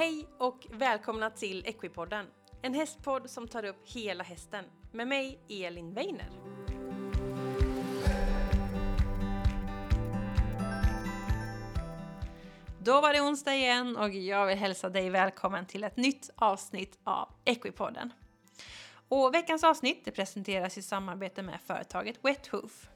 Hej och välkomna till Equipodden. En hästpodd som tar upp hela hästen. Med mig, Elin Weiner. Då var det onsdag igen och jag vill hälsa dig välkommen till ett nytt avsnitt av Equipodden. Och veckans avsnitt presenteras i samarbete med företaget Wethoof.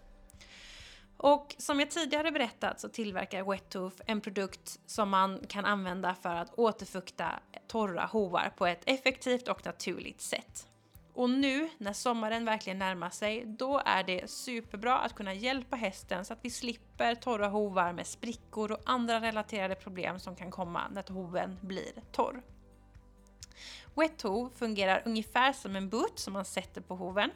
Och som jag tidigare berättat så tillverkar Wettooth en produkt som man kan använda för att återfukta torra hovar på ett effektivt och naturligt sätt. Och nu när sommaren verkligen närmar sig, då är det superbra att kunna hjälpa hästen så att vi slipper torra hovar med sprickor och andra relaterade problem som kan komma när hoven blir torr. Wet hov fungerar ungefär som en butt som man sätter på hoven.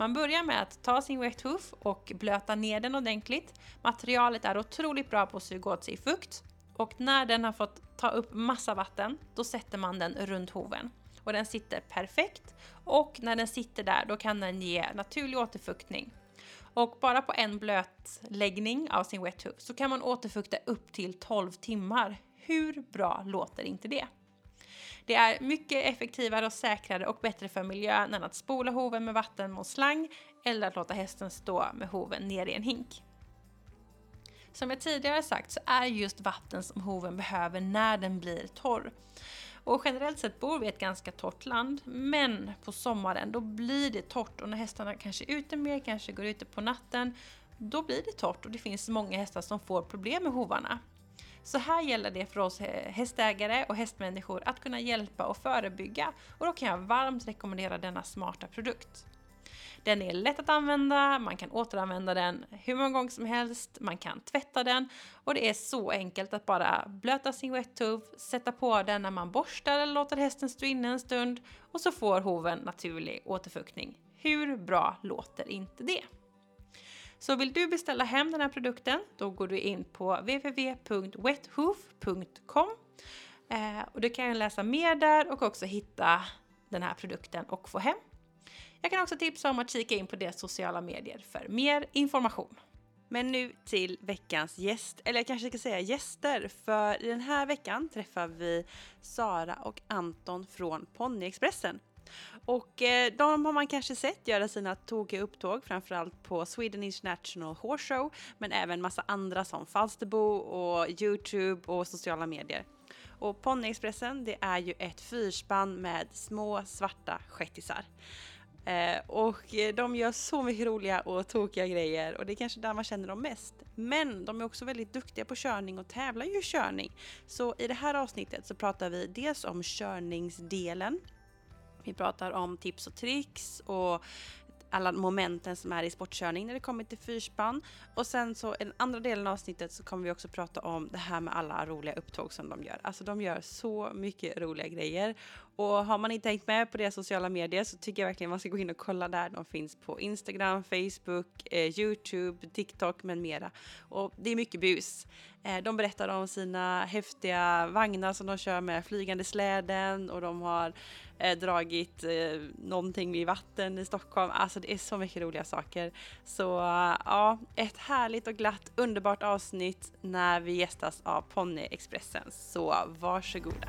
Man börjar med att ta sin wet hoof och blöta ner den ordentligt. Materialet är otroligt bra på att suga åt sig fukt och när den har fått ta upp massa vatten, då sätter man den runt hoven. Och den sitter perfekt och när den sitter där då kan den ge naturlig återfuktning. Och bara på en blötläggning av sin wet hoof så kan man återfukta upp till 12 timmar. Hur bra låter inte det? Det är mycket effektivare och säkrare och bättre för miljön än att spola hoven med vatten mot slang eller att låta hästen stå med hoven ner i en hink. Som jag tidigare sagt så är just vatten som hoven behöver när den blir torr. Och generellt sett bor vi i ett ganska torrt land, men på sommaren då blir det torrt och när hästarna kanske är ute mer, kanske går ute på natten, då blir det torrt och det finns många hästar som får problem med hovarna. Så här gäller det för oss hästägare och hästmänniskor att kunna hjälpa och förebygga och då kan jag varmt rekommendera denna smarta produkt. Den är lätt att använda, man kan återanvända den hur många gånger som helst, man kan tvätta den och det är så enkelt att bara blöta sin wettuv, sätta på den när man borstar eller låter hästen stå inne en stund och så får hoven naturlig återfuktning. Hur bra låter inte det? Så vill du beställa hem den här produkten, då går du in på www.wethoof.com eh, och du kan läsa mer där och också hitta den här produkten och få hem. Jag kan också tipsa om att kika in på deras sociala medier för mer information. Men nu till veckans gäst, eller jag kanske ska säga gäster, för i den här veckan träffar vi Sara och Anton från Ponyexpressen. Och eh, de har man kanske sett göra sina tokiga upptåg, framförallt på Sweden International Horse Show, men även massa andra som Falsterbo och Youtube och sociala medier. Och Ponnyexpressen det är ju ett fyrspann med små svarta shettisar. Eh, och eh, de gör så mycket roliga och tokiga grejer och det är kanske där man känner dem mest. Men de är också väldigt duktiga på körning och tävlar ju i körning. Så i det här avsnittet så pratar vi dels om körningsdelen. Vi pratar om tips och tricks och alla momenten som är i sportkörning när det kommer till fyrspann. Och sen så i den andra delen av avsnittet så kommer vi också prata om det här med alla roliga upptåg som de gör. Alltså de gör så mycket roliga grejer. Och har man inte hängt med på deras sociala medier så tycker jag verkligen man ska gå in och kolla där. De finns på Instagram, Facebook, eh, Youtube, TikTok med mera. Och det är mycket bus. Eh, de berättar om sina häftiga vagnar som de kör med flygande släden och de har eh, dragit eh, någonting i vatten i Stockholm. Alltså det är så mycket roliga saker. Så uh, ja, ett härligt och glatt underbart avsnitt när vi gästas av Ponnyexpressen. Så varsågoda.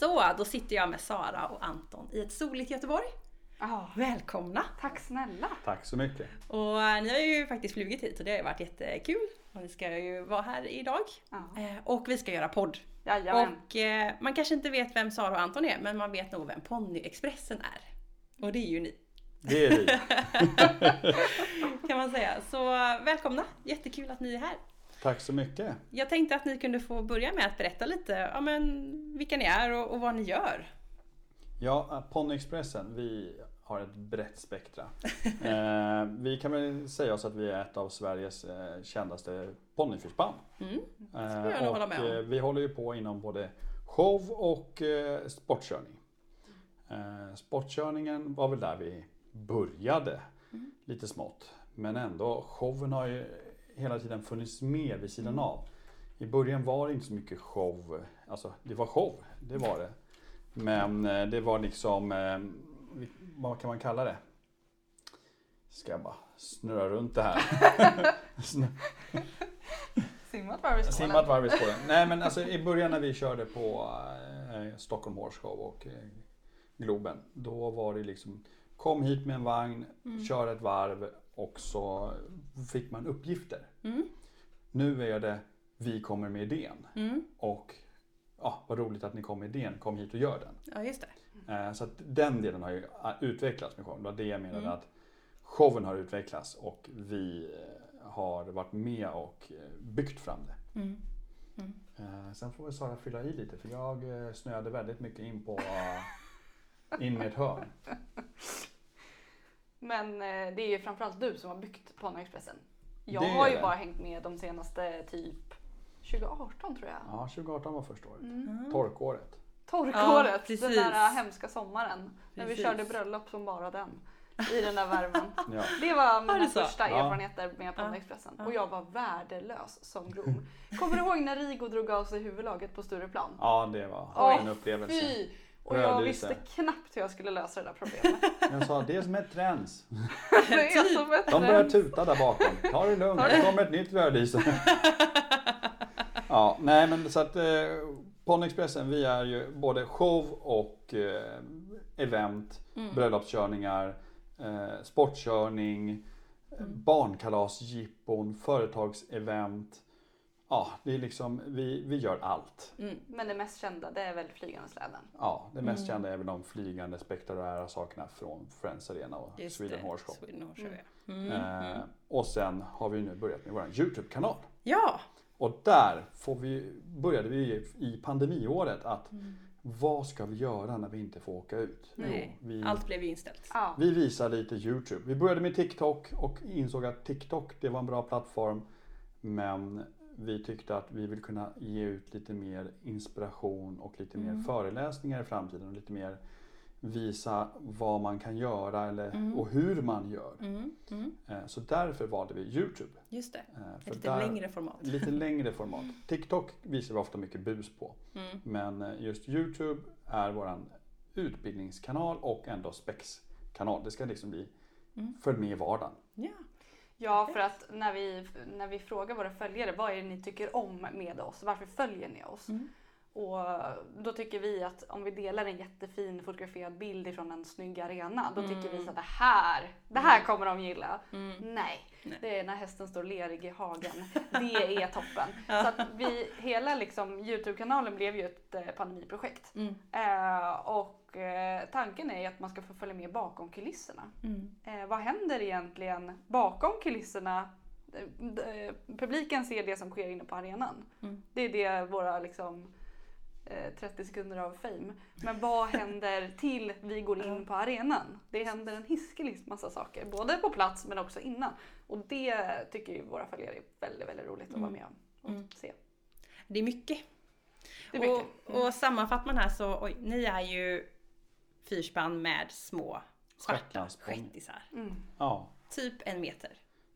Så, då sitter jag med Sara och Anton i ett soligt Göteborg. Oh, Välkomna! tack snälla! Tack så mycket! Och eh, ni har ju faktiskt flugit hit och det har ju varit jättekul. Och ni ska ju vara här idag. Ja. Eh, och vi ska göra podd. Jajamän. Och eh, man kanske inte vet vem Sara och Anton är, men man vet nog vem Ponnyexpressen är. Och det är ju ni. Det är vi! kan man säga. Så välkomna! Jättekul att ni är här. Tack så mycket! Jag tänkte att ni kunde få börja med att berätta lite ja, men, vilka ni är och, och vad ni gör. Ja, Ponyexpressen, vi har ett brett spektra. eh, vi kan väl säga oss att vi är ett av Sveriges eh, kändaste ponnyfyrspann. Mm. Eh, jag nog hålla med om. eh, vi håller ju på inom både show och eh, sportkörning. Eh, sportkörningen var väl där vi började Mm. lite smått. Men ändå, showen har ju hela tiden funnits med vid sidan Mm. av. I början var det inte så mycket show. Alltså det var show, det var det. Men eh, det var liksom, eh, vad kan man kalla det? Ska jag bara snurra runt det här. Simmat varv i skålen. Simmat varv i skålen. Nej men alltså i början när vi körde på eh, Stockholm Horse Show och Globen. Då var det liksom Kom hit med en vagn, Mm. kör ett varv och så fick man uppgifter. Mm. Nu är det Vi kommer med idén. Mm. Och ja, vad roligt att ni kom med idén, kom hit och gör den. Ja, just det. Eh, Så att den delen har ju eh, utvecklats med showen. Det var det jag menade Mm. att showen har utvecklats och vi eh, har varit med och byggt fram det. Mm. Eh, Sen får väl Sara fylla i lite för jag snöade väldigt mycket in på in med ett hörn. Men eh, det är ju framförallt du som har byggt Ponnyexpressen. Jag Det har ju det. bara hängt med de senaste typ 2018 tror jag. Ja, 2018 var första året. Mm. Torkåret. Torkåret, Ja, den precis. där hemska sommaren. När vi Precis. körde bröllop som bara den. I den där värmen. Ja. Det var mina det så? första Ja. erfarenheter med Ponnyexpressen. Ja. Och jag var värdelös som groom. Kommer du ihåg när Rigo drog av sig huvudlaget på Stureplan? ja, det var Åh, en upplevelse. Fy! Och jag Rödlyse. visste knappt hur jag skulle lösa det där problemet. Jag sa det är som ett träns. det är som ett De börjar tuta där bakom. Ta det lugnt, det kommer ett nytt rödlyse. ja, nej men så att eh, Ponnyexpressen, vi är ju både show och eh, event, Mm. bröllopskörningar, eh, sportkörning, Mm. barnkalasjippon, företagsevent. Ja, det är liksom, vi, vi gör allt. Mm. Men det mest kända det är väl Flygande släden. Ja, det mest Mm. kända är väl de flygande spektakulära sakerna från Friends Arena och Just Sweden. Horse Show. Sweden Horse Show, Mm. Mm. Eh, Mm. och sen har vi nu börjat med vår YouTube-kanal. Ja. Och där får vi, började vi i pandemiåret att Mm. vad ska vi göra när vi inte får åka ut? Nej, Jo, vi, Allt blev inställt. Vi visar lite YouTube. Vi började med TikTok och insåg att TikTok det var en bra plattform. Men vi tyckte att vi vill kunna ge ut lite mer inspiration och lite mer Mm. föreläsningar i framtiden och lite mer visa vad man kan göra eller, Mm. och hur man gör. Mm. Mm. Eh, Så därför valde vi YouTube. Just det. Eh, Ett för lite där- längre format. Lite längre format. TikTok visar vi ofta mycket bus på. Mm. Men eh, just YouTube är våran utbildningskanal och ändå spexkanal. Det ska liksom bli Mm. följ med i vardagen. Ja. Ja, för att när vi, när vi frågar våra följare vad är det ni tycker om med oss? Varför följer ni oss? Mm. Och då tycker vi att om vi delar en jättefin fotograferad bild ifrån en snygg arena, då tycker vi så att det här, det här kommer de gilla. Mm. Nej, Nej. det är när hästen står lerig i hagen. Det är toppen. Så att vi, hela liksom, Youtube-kanalen blev ju ett eh, pandemiprojekt. Mm. Eh, och eh, tanken är att man ska få följa med bakom kulisserna. Mm. Eh, vad händer egentligen bakom kulisserna? Eh, publiken ser det som sker inne på arenan. Mm. Det är det våra liksom, eh, 30 sekunder av fame. Men vad händer till vi går in på arenan? Det händer en hiskelig massa saker, både på plats men också innan. Och det tycker ju våra följare är väldigt, väldigt roligt att vara med om och Mm. se. Det är mycket. Det är mycket. Och, och sammanfattar man här så, oj, ni är ju fyrspann med små svarta shettisar. Mm. Ja, Typ en meter.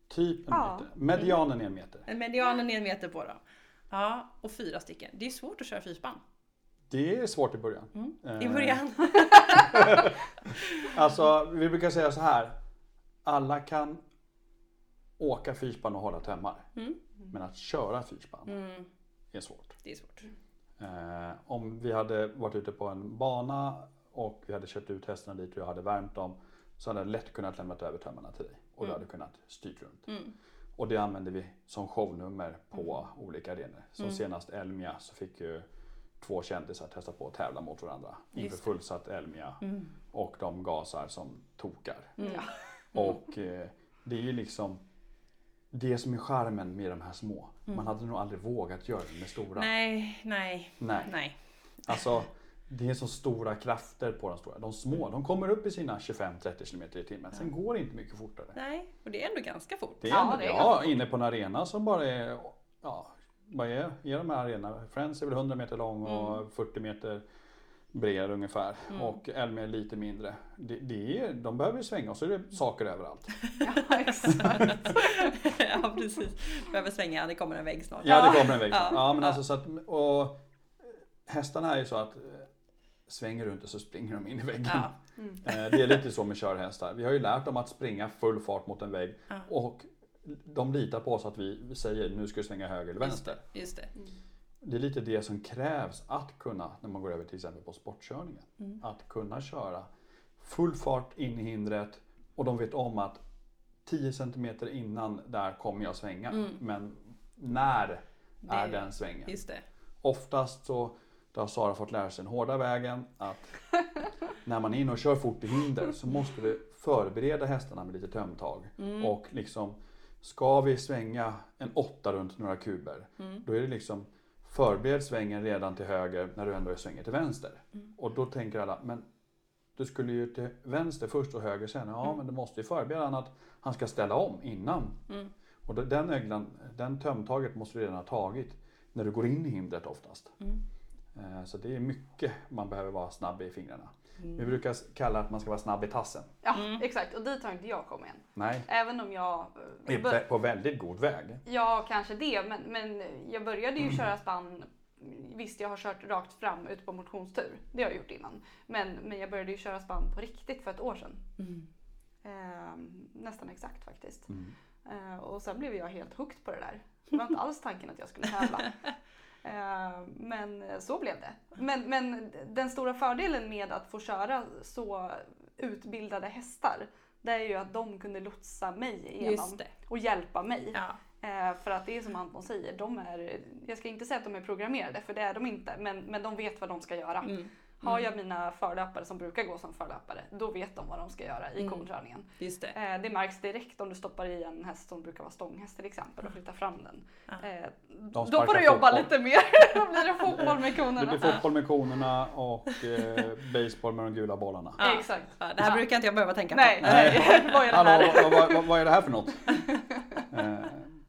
typ en Ja. meter. Medianen är en meter. Medianen är en meter på dem. Ja, och fyra stycken. Det är svårt att köra fyrspann. Det är svårt i början. Mm. I Eh, början. Alltså, vi brukar säga så här. Alla kan åka fyrspann och hålla tömmar. Mm. Men att köra fyrspann Mm, är svårt. det är svårt. Eh, om vi hade varit ute på en bana och vi hade kört ut hästarna dit och jag hade värmt dem så hade jag lätt kunnat lämna över tömmarna till dig och du Mm. hade kunnat styrt runt. Mm. Och det använde vi som shownummer på olika arenor. Som Mm. senast Elmia så fick ju två kändisar testa på att tävla mot varandra inför fullsatt Elmia Mm. och de gasar som tokar. Mm. Och eh, det är ju liksom det som är charmen med de här små. Man hade nog aldrig vågat göra det med stora. Mm. Nej, nej, Nej. nej. Alltså, det är så stora krafter på de stora. De små, de kommer upp i sina 25-30 km i timmen. Sen går det inte mycket fortare. Nej, och det är ändå ganska fort. Det är, Ja, ändå- det är ja, inne på en arena som bara är, ja, vad är, är de här arenorna? Friends är väl 100 meter lång och 40 meter bred ungefär. Mm. Och Elmia är lite mindre. Det, det är, de behöver ju svänga och så är det saker överallt. Ja, exakt. ja, precis. Behöver svänga, det kommer en vägg snart. Ja, det kommer en vägg. Ja. Ja, men Ja. alltså så att, och hästarna är ju så att svänger du inte så springer de in i väggen. Ja. Mm. Det är lite så med körhästar. Vi har ju lärt dem att springa full fart mot en vägg Ja. och de litar på oss att vi säger nu ska du svänga höger eller Just vänster. det. Just det. Det är lite det som krävs att kunna, när man går över till exempel på sportkörningen. Mm. Att kunna köra full fart in i hindret och de vet om att 10 cm innan där kommer jag svänga. Mm. Men när är Det- den svängen? Just det. Oftast så då har Sara fått lära sig den hårda vägen att när man är inne och kör fort i hinder så måste du förbereda hästarna med lite tömtag. Mm. Och liksom, ska vi svänga en åtta runt några kuber, Mm. då är det liksom förbered svängen redan till höger när du ändå svänger till vänster. Mm. Och då tänker alla, men du skulle ju till vänster först och höger sen. Ja, Mm. men du måste ju förbereda honom att han ska ställa om innan. Mm. Och den öglan, den tömtaget måste du redan ha tagit när du går in i hindret oftast. Mm. Eh, Så det är mycket man behöver vara snabb i fingrarna. Mm. Vi brukar kalla att man ska vara snabb i tassen. Ja, Mm. exakt. Och dit har inte jag kommit än. Nej, Även om jag... vi eh, är bör- på väldigt god väg. Ja, kanske det. Men, men jag började Mm. ju köra spann. Visst, jag har kört rakt fram ut på motionstur. Det har jag gjort innan. Men, men jag började ju köra spann på riktigt för ett år sedan. Mm. Ehm, nästan exakt faktiskt. Mm. Eh, och sen blev jag helt hooked på det där. Det var inte alls tanken att jag skulle tävla. Ehm, men så blev det. Men, men den stora fördelen med att få köra så utbildade hästar. Det är ju att de kunde lotsa mig igenom och hjälpa mig. Ja. Eh, för att det är som Anton säger, de är, jag ska inte säga att de är programmerade för det är de inte, men, men de vet vad de ska göra. Mm. Har jag mina förlöpare som brukar gå som förlöpare, då vet de vad de ska göra i Mm. konkörningen. Just det. Eh, det märks direkt om du stoppar i en häst som brukar vara stånghäst till exempel och flyttar fram den. Eh, De då får du jobba fotboll. lite mer. då blir det fotboll med Det konerna. blir fotboll med konerna och eh, baseball med de gula bollarna. Ja. Exakt. Ja, det här Ja. brukar inte jag behöva tänka Nej, på. nej. vad är det Hallå, här? vad, vad, vad, vad är det här för något?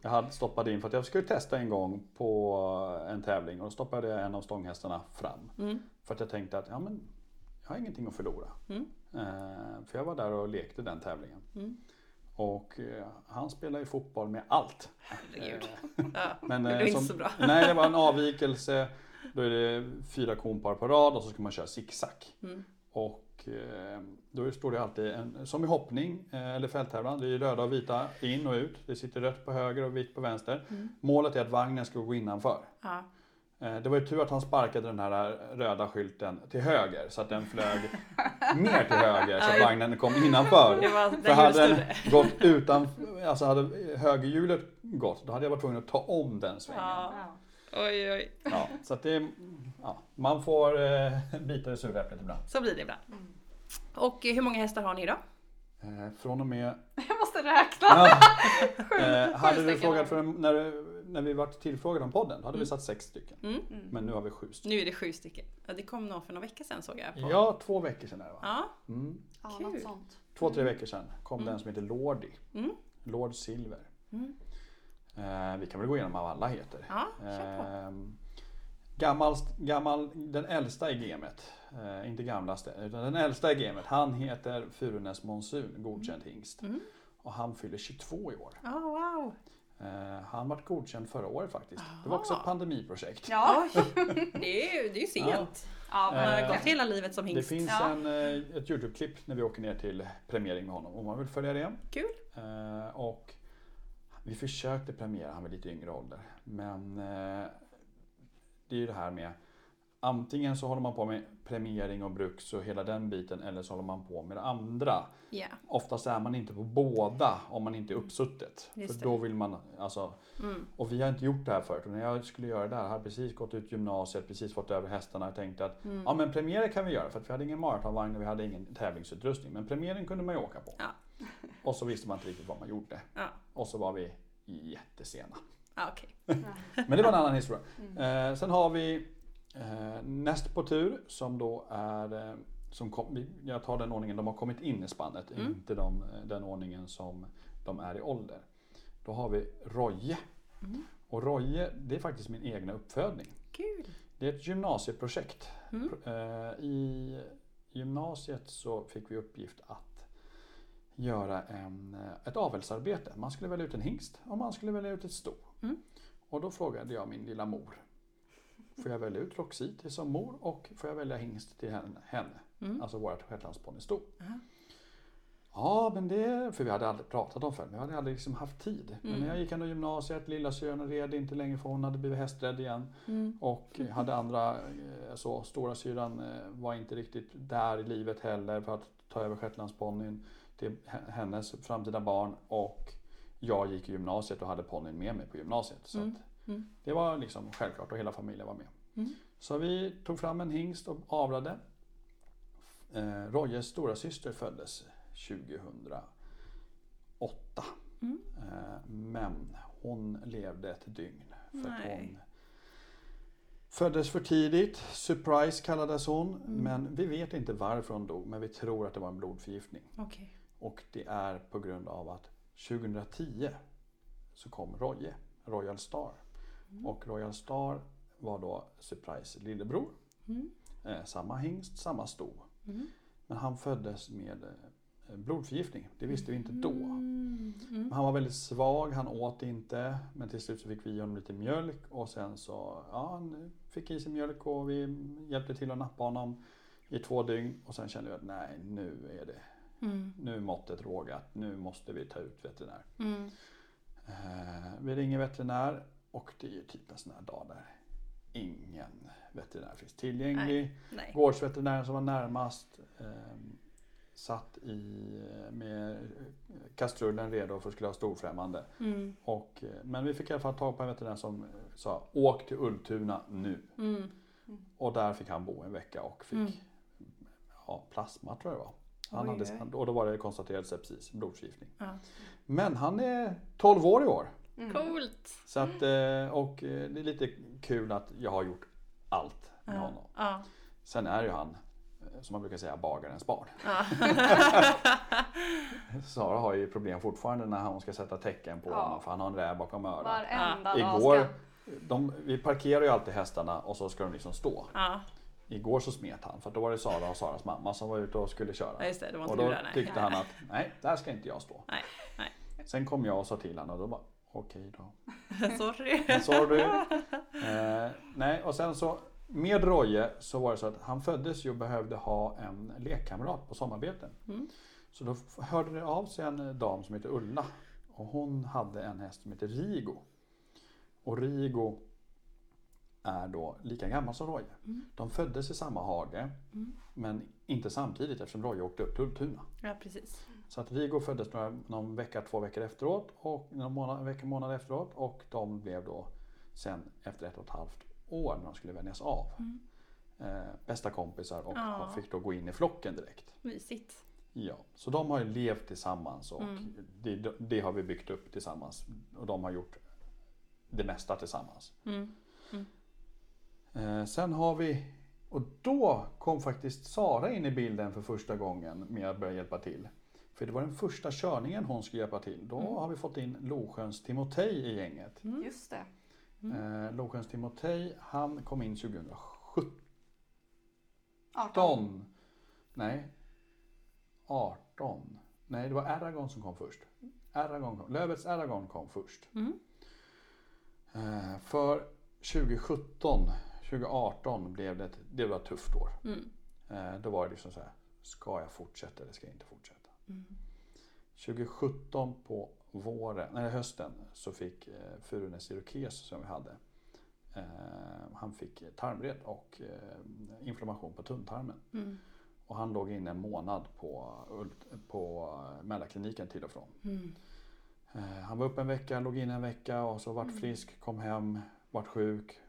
Jag hade stoppat in för att jag skulle testa en gång på en tävling och då stoppade jag en av stånghästarna fram. Mm. För att jag tänkte att ja, men, jag har ingenting att förlora. Mm. Eh, för jag var där och lekte den tävlingen. Mm. Och eh, han spelar ju fotboll med allt. Herregud. Eh, Ja. Men, Det eh, är inte så bra. Nej, det var en avvikelse. Då är det fyra konpar på rad och så ska man köra zigzag. Mm. Och eh, då står det alltid, en, som i hoppning eh, eller fälttävlan, det är röda och vita in och ut. Det sitter rött på höger och vitt på vänster. Mm. Målet är att vagnen ska gå innanför. Ja. Eh, Det var ju tur att han sparkade den här röda skylten till höger så att den flög mer till höger så att vagnen kom innanför. Det var För hade den gått utan, alltså hade högerhjulet gått, då hade jag varit tvungen att ta om den svängen. Ja. Ja. Oj, oj. Ja, så att det, ja, man får eh, bita i suräpplet ibland. Så blir det ibland. Mm. Och eh, hur många hästar har ni då? Eh, från och med... Jag måste räkna. Ja, eh, hade du stycken frågat för, när, du- när vi var tillfrågade om podden, då hade vi Mm. satt sex stycken. Mm. Mm. Men nu har vi sju stycken. Nu är det sju stycken. Ja, det kom någon för några veckor sedan såg jag. På. Ja, två veckor sedan är det va? Ja. Mm. Ja, något sånt. Två, tre veckor sedan kom Mm. den som heter Lordi. Mm. Lord Silver. Mm. Eh, vi kan väl gå igenom vad alla heter. Ja, kör på. Ehm, gammal, gammal, den äldsta i gamet, eh, inte gamlaste, utan den äldsta i gamet, han heter Furunäs Monsun, godkänd hingst. Mm. Och han fyller 22 i år. Oh, wow. Eh, han var godkänd förra året faktiskt. Det var också Aha. ett pandemiprojekt. Ja. Det är ju det är sent. ja Man har Eh, gått hela livet som Det hingst. finns Ja. en, eh, ett Youtube-klipp när vi åker ner till premiering med honom om man vill följa det. Kul. Eh, och vi försökte premiera han vid lite yngre ålder. Men eh, det är ju det här med Antingen så håller man på med premiering och bruks och hela den biten eller så håller man på med det andra. Ja. Oftast är man inte på båda om man inte är uppsuttet. Just För det. då vill man, alltså, Mm. och vi har inte gjort det här förut. Och när jag skulle göra det här, hade precis gått ut gymnasiet, precis fått över hästarna och tänkte att Mm. ja men premiärer kan vi göra för att vi hade ingen maratonvagn och vi hade ingen tävlingsutrustning. Men premiären kunde man ju åka på. Ja. Och så visste man inte riktigt vad man gjorde. Ja. Och så var vi jättesena. Ja, okej. Men det var en annan historia. Mm. Eh, sen har vi eh, näst på tur som då är, eh, som kom, jag tar den ordningen de har kommit in i spannet, Mm. inte de, den ordningen som de är i ålder. Då har vi Roje. Mm. Och Roje, det är faktiskt min egna uppfödning. Kul. Det är ett gymnasieprojekt. Mm. Eh, I gymnasiet så fick vi uppgift att göra en, eh, ett avelsarbete. Man skulle välja ut en hingst och man skulle välja ut ett sto. Mm. Och då frågade jag min lilla mor. får jag välja ut Roxy till som mor och får jag välja hingst till henne. Mm. Alltså vårt shetlandsponnysto. Aha. Ja, men det, för vi hade aldrig pratat om förr, vi hade aldrig liksom haft tid. Men Mm. när jag gick ändå gymnasiet, lillasyrran red inte längre för hon hade blivit hästrädd igen. Mm. Och hade andra, eh, så stora syran eh, var inte riktigt där i livet heller för att ta över shetlandsponnyn till h- hennes framtida barn. Och jag gick i gymnasiet och hade ponnyn med mig på gymnasiet. Så Mm. Mm. det var liksom självklart och hela familjen var med. Mm. Så vi tog fram en hingst och avlade. Eh, Rojes stora syster föddes 2008. Mm. Eh, men hon levde ett dygn. För hon föddes för tidigt. Surprise kallades hon. Mm. Men vi vet inte varför hon dog. Men vi tror att det var en blodförgiftning. Okej. Och det är på grund av att 2010 så kom Roje, Royal Star. Mm. Och Royal Star var då Surprise lillebror. Mm. Eh, samma hingst, samma sto. Mm. Men han föddes med eh, blodförgiftning. Det visste vi inte då. Mm. Mm. Han var väldigt svag, han åt inte. Men till slut så fick vi ge honom lite mjölk och sen så, ja han fick i sig mjölk och vi hjälpte till att nappa honom i två dygn. Och sen kände vi att nej nu är det, Mm. nu är måttet rågat, nu måste vi ta ut veterinär. Mm. Eh, vi ringer veterinär och det är ju typ en sån här dag där ingen veterinär finns tillgänglig. Nej. Gårdsveterinären som var närmast eh, satt i, med kastrullen redo för att skulle ha storfrämmande. Mm. Och, eh, men vi fick i alla fall tag på en veterinär som sa åk till Ultuna nu. Mm. Och där fick han bo en vecka och fick Mm. ja, plasma tror jag det var. Han hade, och då var det konstaterat sepsis, blodförgiftning. Ja. Men han är 12 år i år. Mm. Coolt! Så att, eh, och eh, det är lite kul att jag har gjort allt med Ja. honom. Ja. Sen är ju han, eh, som man brukar säga, bagarens barn. Ja. Sara har ju problem fortfarande när hon ska sätta tecken på Ja. honom för han har en räv bakom örat. Varenda dag Igår, ska... de, vi parkerar ju alltid hästarna och så ska de liksom stå. Igår så smet han för då var det Sara och Saras mamma som var ute och skulle köra. Ja, just det. Det var Och då du där. tyckte han att nej, där ska inte jag stå. Nej, nej. Sen kom jag och sa till honom och då bara okej då. Sorry. Sorry. Eh, nej, och sen så med Roje så var det så att han föddes ju och behövde ha en lekkamrat på sommarbeten. Mm. Så då hörde det av sig en dam som heter Ulla och hon hade en häst som heter Rigo. Och Rigo är då lika gammal som Roje. Mm. De föddes i samma hage Mm. men inte samtidigt eftersom Roje åkte upp till Ultuna. Ja, precis. Så att Rigo föddes några, någon vecka, två veckor efteråt och någon månad, vecka, månad efteråt och de blev då sen efter ett och ett halvt år när de skulle vänjas av. Mm. Eh, bästa kompisar och Ja. fick då gå in i flocken direkt. Mysigt. Ja, så de har ju levt tillsammans och Mm. det, det har vi byggt upp tillsammans och de har gjort det mesta tillsammans. Mm. Eh, sen har vi, och då kom faktiskt Sara in i bilden för första gången med att börja hjälpa till. För det var den första körningen hon skulle hjälpa till. Då Mm. har vi fått in Losjöns Timotej i gänget. Mm. Just det. Eh, Losjöns Timotej, han kom in 2017. 18. Nej, 18. Nej, det var Aragon som kom först. Aragon kom, Lövets Aragon kom först. Mm. Eh, för 2017, 2018 blev det ett, det var ett tufft år. Mm. Eh, då var det liksom så här, ska jag fortsätta eller ska jag inte fortsätta? Mm. 2017 på våren, nej, hösten så fick eh, Furunäs Irokes som vi hade, eh, han fick tarmvred och eh, inflammation på tunntarmen. Mm. Och han låg inne en månad på, på eh, Mälarkliniken till och från. Mm. Eh, han var uppe en vecka, låg inne en vecka och så vart frisk, kom hem, vart sjuk,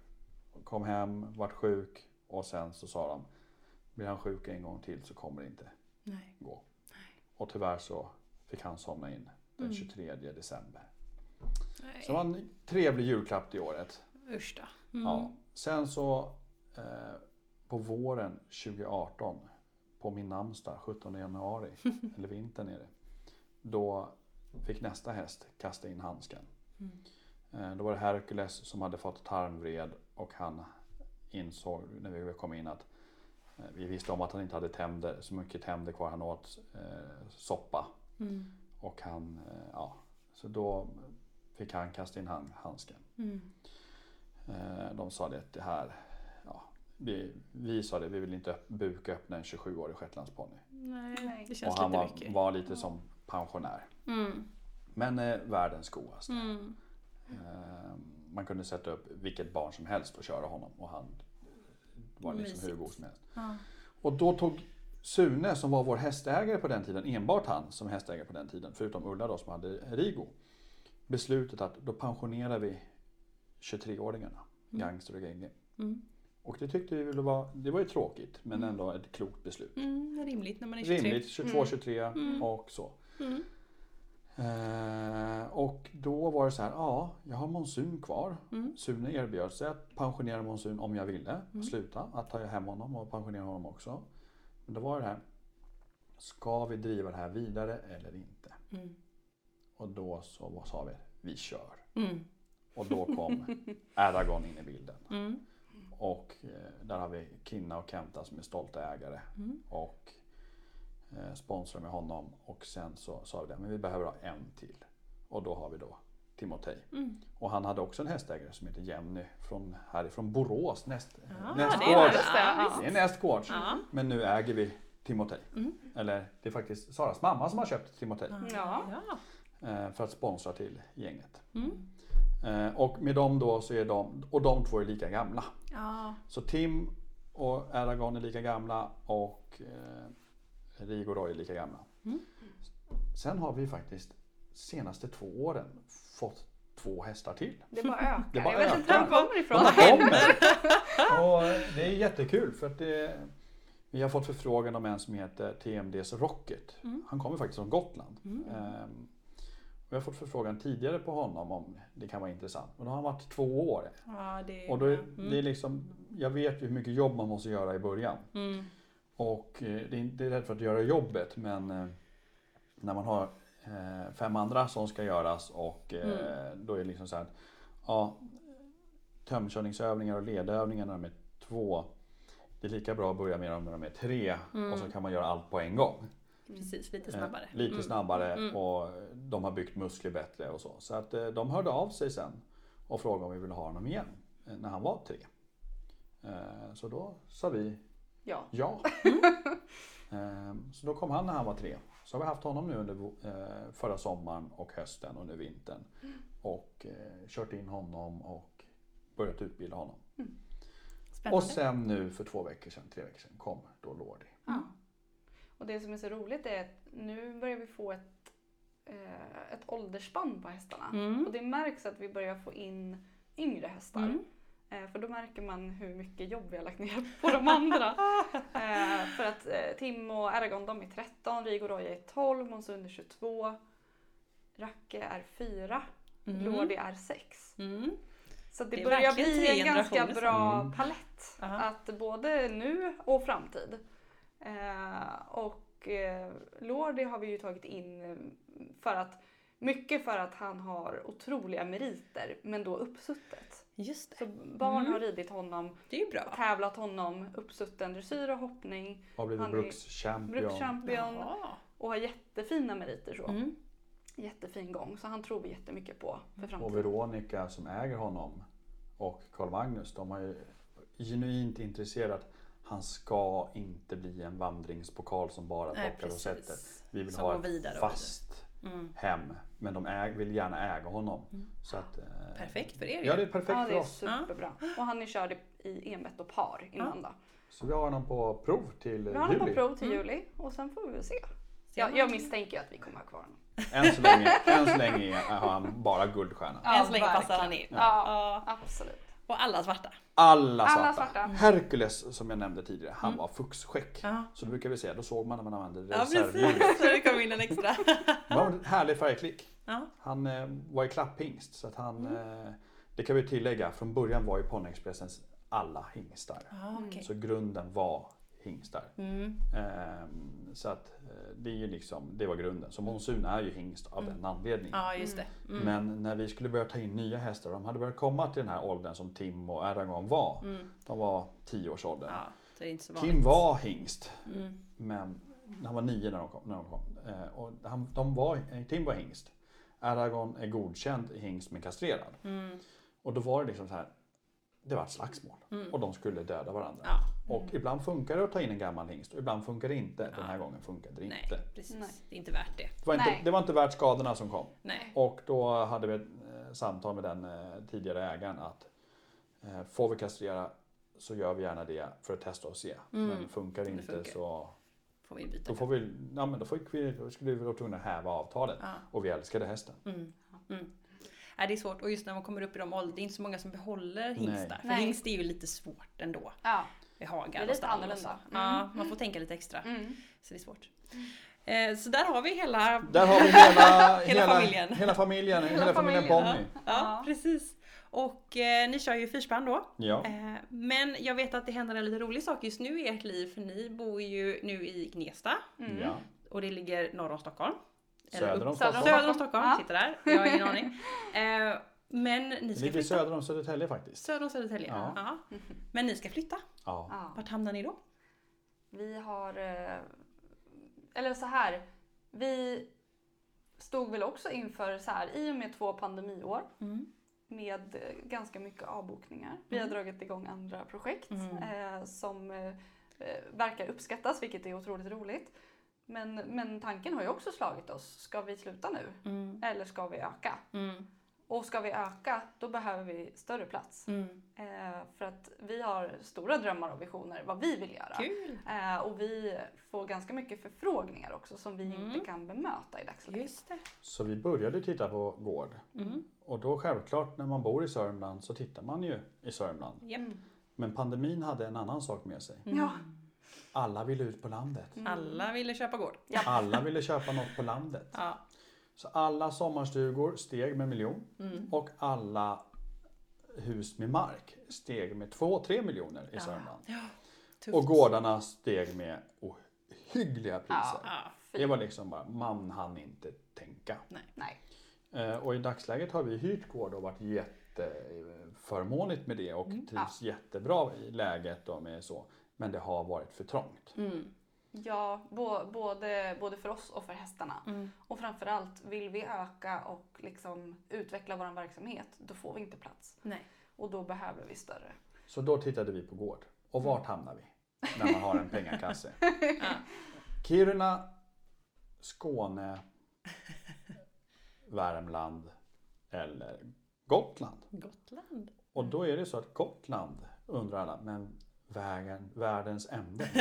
kom hem, vart sjuk och sen så sa de blir han sjuk en gång till så kommer det inte Nej. gå. Och tyvärr så fick han somna in den Mm. 23 december. Nej. Så det var en trevlig julklapp det året. Usch. Mm. Ja. Sen så eh, på våren 2018 på min namnsdag 17 januari, eller vintern är det. Då fick nästa häst kasta in handsken. Mm. Eh, då var det Hercules som hade fått tarmvred och han insåg när vi kom in att eh, vi visste om att han inte hade tänder, så mycket tänder kvar. Han åt eh, soppa Mm. och han, eh, ja, så då fick han kasta in hand, handsken. Mm. Eh, de sa det att det här, vi, vi sa det, vi vill inte öpp- buka öppna en 27-årig shetlandsponny. Nej, Nej. det Och känns han lite var, mycket. var lite som pensionär. Mm. Men eh, världens godaste. Mm. Man kunde sätta upp vilket barn som helst och köra honom och han var liksom hur god som helst. Ja. Och då tog Sune som var vår hästägare på den tiden, enbart han som hästägare på den tiden, förutom Ulla då som hade Rigo, beslutet att då pensionerar vi 23-åringarna, Gangster och Genge. Mm. Och det tyckte vi väl var, det var ju tråkigt men ändå ett klokt beslut. Mm, rimligt när man är 23. Rimligt, 22, Mm. 23 Mm. och så. Eh, och då var det så här, ja, jag har monsun kvar. Mm. Sune erbjöd sig att pensionera monsun om jag ville. Mm. Sluta, att ta hem honom och pensionera honom också. Men då var det här, ska vi driva det här vidare eller inte? Mm. Och då så vad sa vi, vi kör. Mm. Och då kom Aragon in i bilden. Mm. Och eh, där har vi Kinna och Kenta som är stolta ägare. Mm. Och sponsrar med honom. Och sen så sa vi det, men vi behöver ha en till. Och då har vi då Timotej. Mm. Och han hade också en hästägare som heter Jenny från härifrån Borås. Näst, Ja, nästgårds. det är nästgårds. Ja. Men nu äger vi Timotej. Mm. Eller det är faktiskt Saras mamma som har köpt Timotej. Ja. ja. Eh, för att sponsra till gänget. Mm. Eh, och med dem då så är de, och de två är lika gamla. Ja. Så Tim och Aragon är lika gamla och eh, Rigo Roy är lika gamla. Mm. Sen har vi faktiskt senaste två åren fått två hästar till. Det bara ökar. Det bara jag vet inte var de ökar. kommer ifrån. De kommer! Och det är jättekul för att det, vi har fått förfrågan om en som heter TMDs Rocket. Mm. Han kommer faktiskt från Gotland. Mm. Ehm, och jag har fått förfrågan tidigare på honom om det kan vara intressant. Men då har han varit två år. ja, det är Och då är, bra. det är liksom, jag vet ju hur mycket jobb man måste göra i början. Mm. Och eh, det är inte rädd för att göra jobbet men eh, när man har eh, fem andra som ska göras och eh, då är det liksom så här att ja, tömkörningsövningar och ledövningar när de är två. Det är lika bra att börja med dem när de är tre och så kan man göra allt på en gång. Precis, lite Eh, snabbare. Lite Mm. snabbare Mm. och de har byggt muskler bättre och så. Så att eh, de hörde av sig sen och frågade om vi ville ha honom igen eh, när han var tre. Eh, Så då sa vi Ja. ja. Ehm, Så då kom han när han var tre. Så har vi haft honom nu under eh, förra sommaren och hösten och nu vintern. Och eh, kört in honom och börjat utbilda honom. Spännande. Och sen nu för två veckor sedan, tre veckor sedan kom då Lordi. Ja. Och det som är så roligt är att nu börjar vi få ett, eh, ett åldersspann på hästarna. Mm. Och det märks att vi börjar få in yngre hästar. Eh, för då märker man hur mycket jobb vi har lagt ner på de andra. eh, för att eh, Tim och Aragon de är 13, Rigo Roja är 12, Monsun är 22, Racke är 4, Mm. Lordi är 6. Mm. Så det, Det börjar bli en ganska bra Mm. palett. Ja. Att både nu och framtid. Eh, och eh, Lordi har vi ju tagit in för att mycket för att han har otroliga meriter men då uppsuttet. Just det. Så barn Mm. har ridit honom, Det är bra. tävlat honom, uppsutten dressyr och hoppning, Har blivit Han brukschampion. brukschampion Jaha. och har jättefina meriter så. Mm. Jättefin gång. Så han tror vi jättemycket på för Och framtiden. Veronica som äger honom och Carl Magnus, de har ju genuint intresserat. Han ska inte bli en vandringspokal som bara Nej, plockar och precis. sätter. Vi vill Som ha ett och fast Mm. hem. Men de äg, vill gärna äga honom. Så att, eh, Perfekt för er Ja, det är perfekt Ja, för det är oss. superbra. Och han är körd i- enbett och par innan då. Så vi har honom på prov till eh, Vi har honom på juli. prov till juli och sen får vi väl se. Jag, jag misstänker att vi kommer ha kvar honom. Än så länge, än så länge har han bara guldstjärna. Ja, Än så länge passar verkligen. han in. Ja, Ja. absolut. Och alla svarta. Alla svarta. Alla svarta. Hercules som jag nämnde tidigare, han var fuxskäck. Ja. Så då brukar vi säga, då såg man när man använde Ja, reservhjulet. precis. Så det kom in en extra. Det var en härlig färgklick. Ja. Han eh, var i klapphingst så att han, Mm. eh, det kan vi tillägga, från början var ju Ponnyexpressens alla hingstar. Ja, okej. Så grunden var hingstar. Mm. Ehm, så att eh, det är ju liksom, det var grunden. Så Monsun är ju hingst av den anledningen. Ja, just det. Mm. Men när vi skulle börja ta in nya hästar, de hade börjat komma till den här åldern som Tim och Aragon var. Mm. De var 10-årsåldern. Ja, så det är inte så vanligt. Kim var hingst, Mm. men han var nio när de kom. När de kom. Eh, och han, de var, eh, Tim var hingst. Aragon är godkänd hingst men kastrerad. Mm. Och då var det liksom så här. Det var ett slagsmål Mm. och de skulle döda varandra. Ja. Och ibland funkar det att ta in en gammal hingst och ibland funkar det inte. Den här Ja. gången funkade det Nej, inte. precis. Nej. Det är inte värt det. Det var, inte, Nej. det var inte värt skadorna som kom. Nej. Och då hade vi ett eh, samtal med den eh, tidigare ägaren att eh, får vi kastrera så gör vi gärna det för att testa och se. Mm. Men funkar det inte funkar. så Får vi byta. då får vi, ja, men då, får vi, då skulle vi vara tvungna att häva avtalet. Ja. Och vi älskade hästen. Mm. Mm. Nej, det är svårt och just när man kommer upp i de åldrar, det är inte så många som behåller hingstar. För Nej. hingst är ju lite svårt ändå. Ja. Med hagar Det är och lite annorlunda. Ja, Mm. man får tänka lite extra. Mm. Så det är svårt. Eh, så där har vi hela, Där har vi hela, Hela familjen. Hela familjen, hela, Hela familjen familjen, Ponny. ja, Ja. precis. Och eh, ni kör ju fyrspann då. Ja. Eh, men jag vet att det händer en lite rolig sak just nu i ert liv för ni bor ju nu i Gnesta Mm. ja. och det ligger norr om Stockholm. Söder om upp- Söder om Stockholm. Söder om Stockholm, Ja. sitter där. Jag har ingen aning. Eh, men ni ska ligger flytta. söder om Södertälje faktiskt. Söder om Södertälje. Ja. Ja. Men ni ska flytta. Ja. Vart hamnar ni då? Vi har... eh, Eller så här. Vi stod väl också inför så här, i och med två pandemiår Mm. med ganska mycket avbokningar. Vi har Mm. dragit igång andra projekt Mm. eh, som eh, verkar uppskattas, vilket är otroligt roligt. Men, men tanken har ju också slagit oss. Ska vi sluta nu? Mm. Eller ska vi öka? Mm. Och ska vi öka, då behöver vi större plats. Mm. Eh, för att vi har stora drömmar och visioner vad vi vill göra. Kul! Eh, och vi får ganska mycket förfrågningar också som vi Mm. inte kan bemöta i dagsläget. Så vi började titta på gård. Mm. Och då självklart när man bor i Sörmland så tittar man ju i Sörmland. Japp. Mm. Men pandemin hade en annan sak med sig. Mm. Ja. Alla ville ut på landet. Mm. Alla ville köpa gård. Alla ville köpa något på landet. Ja. Så alla sommarstugor steg med miljon Mm. och alla hus med mark steg med 2-3 miljoner i Ja. Sörmland. Tufft. Och gårdarna steg med ohyggliga priser. Ja. Ja. Det var liksom bara, man hann inte tänka. Nej. Eh, Och i dagsläget har vi hyrt gård och varit jätteförmånligt med det och Mm. trivs jättebra i läget och med så. Men det har varit för trångt. Mm. Ja, bo, både, både för oss och för hästarna. Mm. Och framförallt, vill vi öka och liksom utveckla vår verksamhet, då får vi inte plats. Nej. Och då behöver vi större. Så då tittade vi på gård. Och vart hamnar vi? När man har en pengakasse. Ja. Kiruna, Skåne, Värmland eller Gotland. Gotland. Och då är det så att Gotland undrar alla, men vägen, världens ände.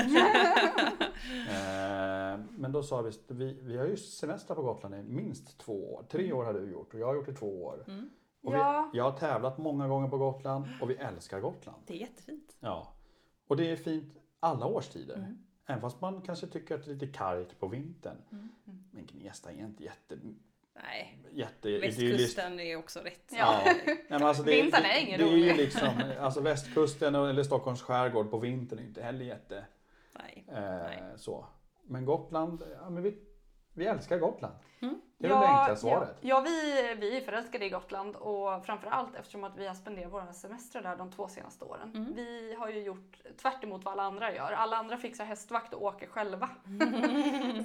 eh, men då sa vi, vi, vi har ju semester på Gotland i minst två år. Tre år har du gjort och jag har gjort i två år. Mm. Och Ja. vi, jag har tävlat många gånger på Gotland och vi älskar Gotland. Det är jättefint. Ja. Och det är fint alla årstider. Mm. Även fast man kanske tycker att det är lite kargt på vintern. Mm. Men Gnesta är inte jätte, Nej, jätte västkusten är också rätt. Ja. Nej, men alltså det, Vintern är ingen det är ju rolig. liksom, alltså västkusten eller Stockholms skärgård på vintern är inte heller jätte Nej. eh, Nej. så. Men Gotland, ja, men vi, vi älskar Gotland. Mm. Det är väl det enkla svaret. Ja, ja vi, vi är förälskade i Gotland och framförallt eftersom att vi har spenderat våra semestrar där de två senaste åren. Mm. Vi har ju gjort tvärt emot vad alla andra gör. Alla andra fixar hästvakt och åker själva.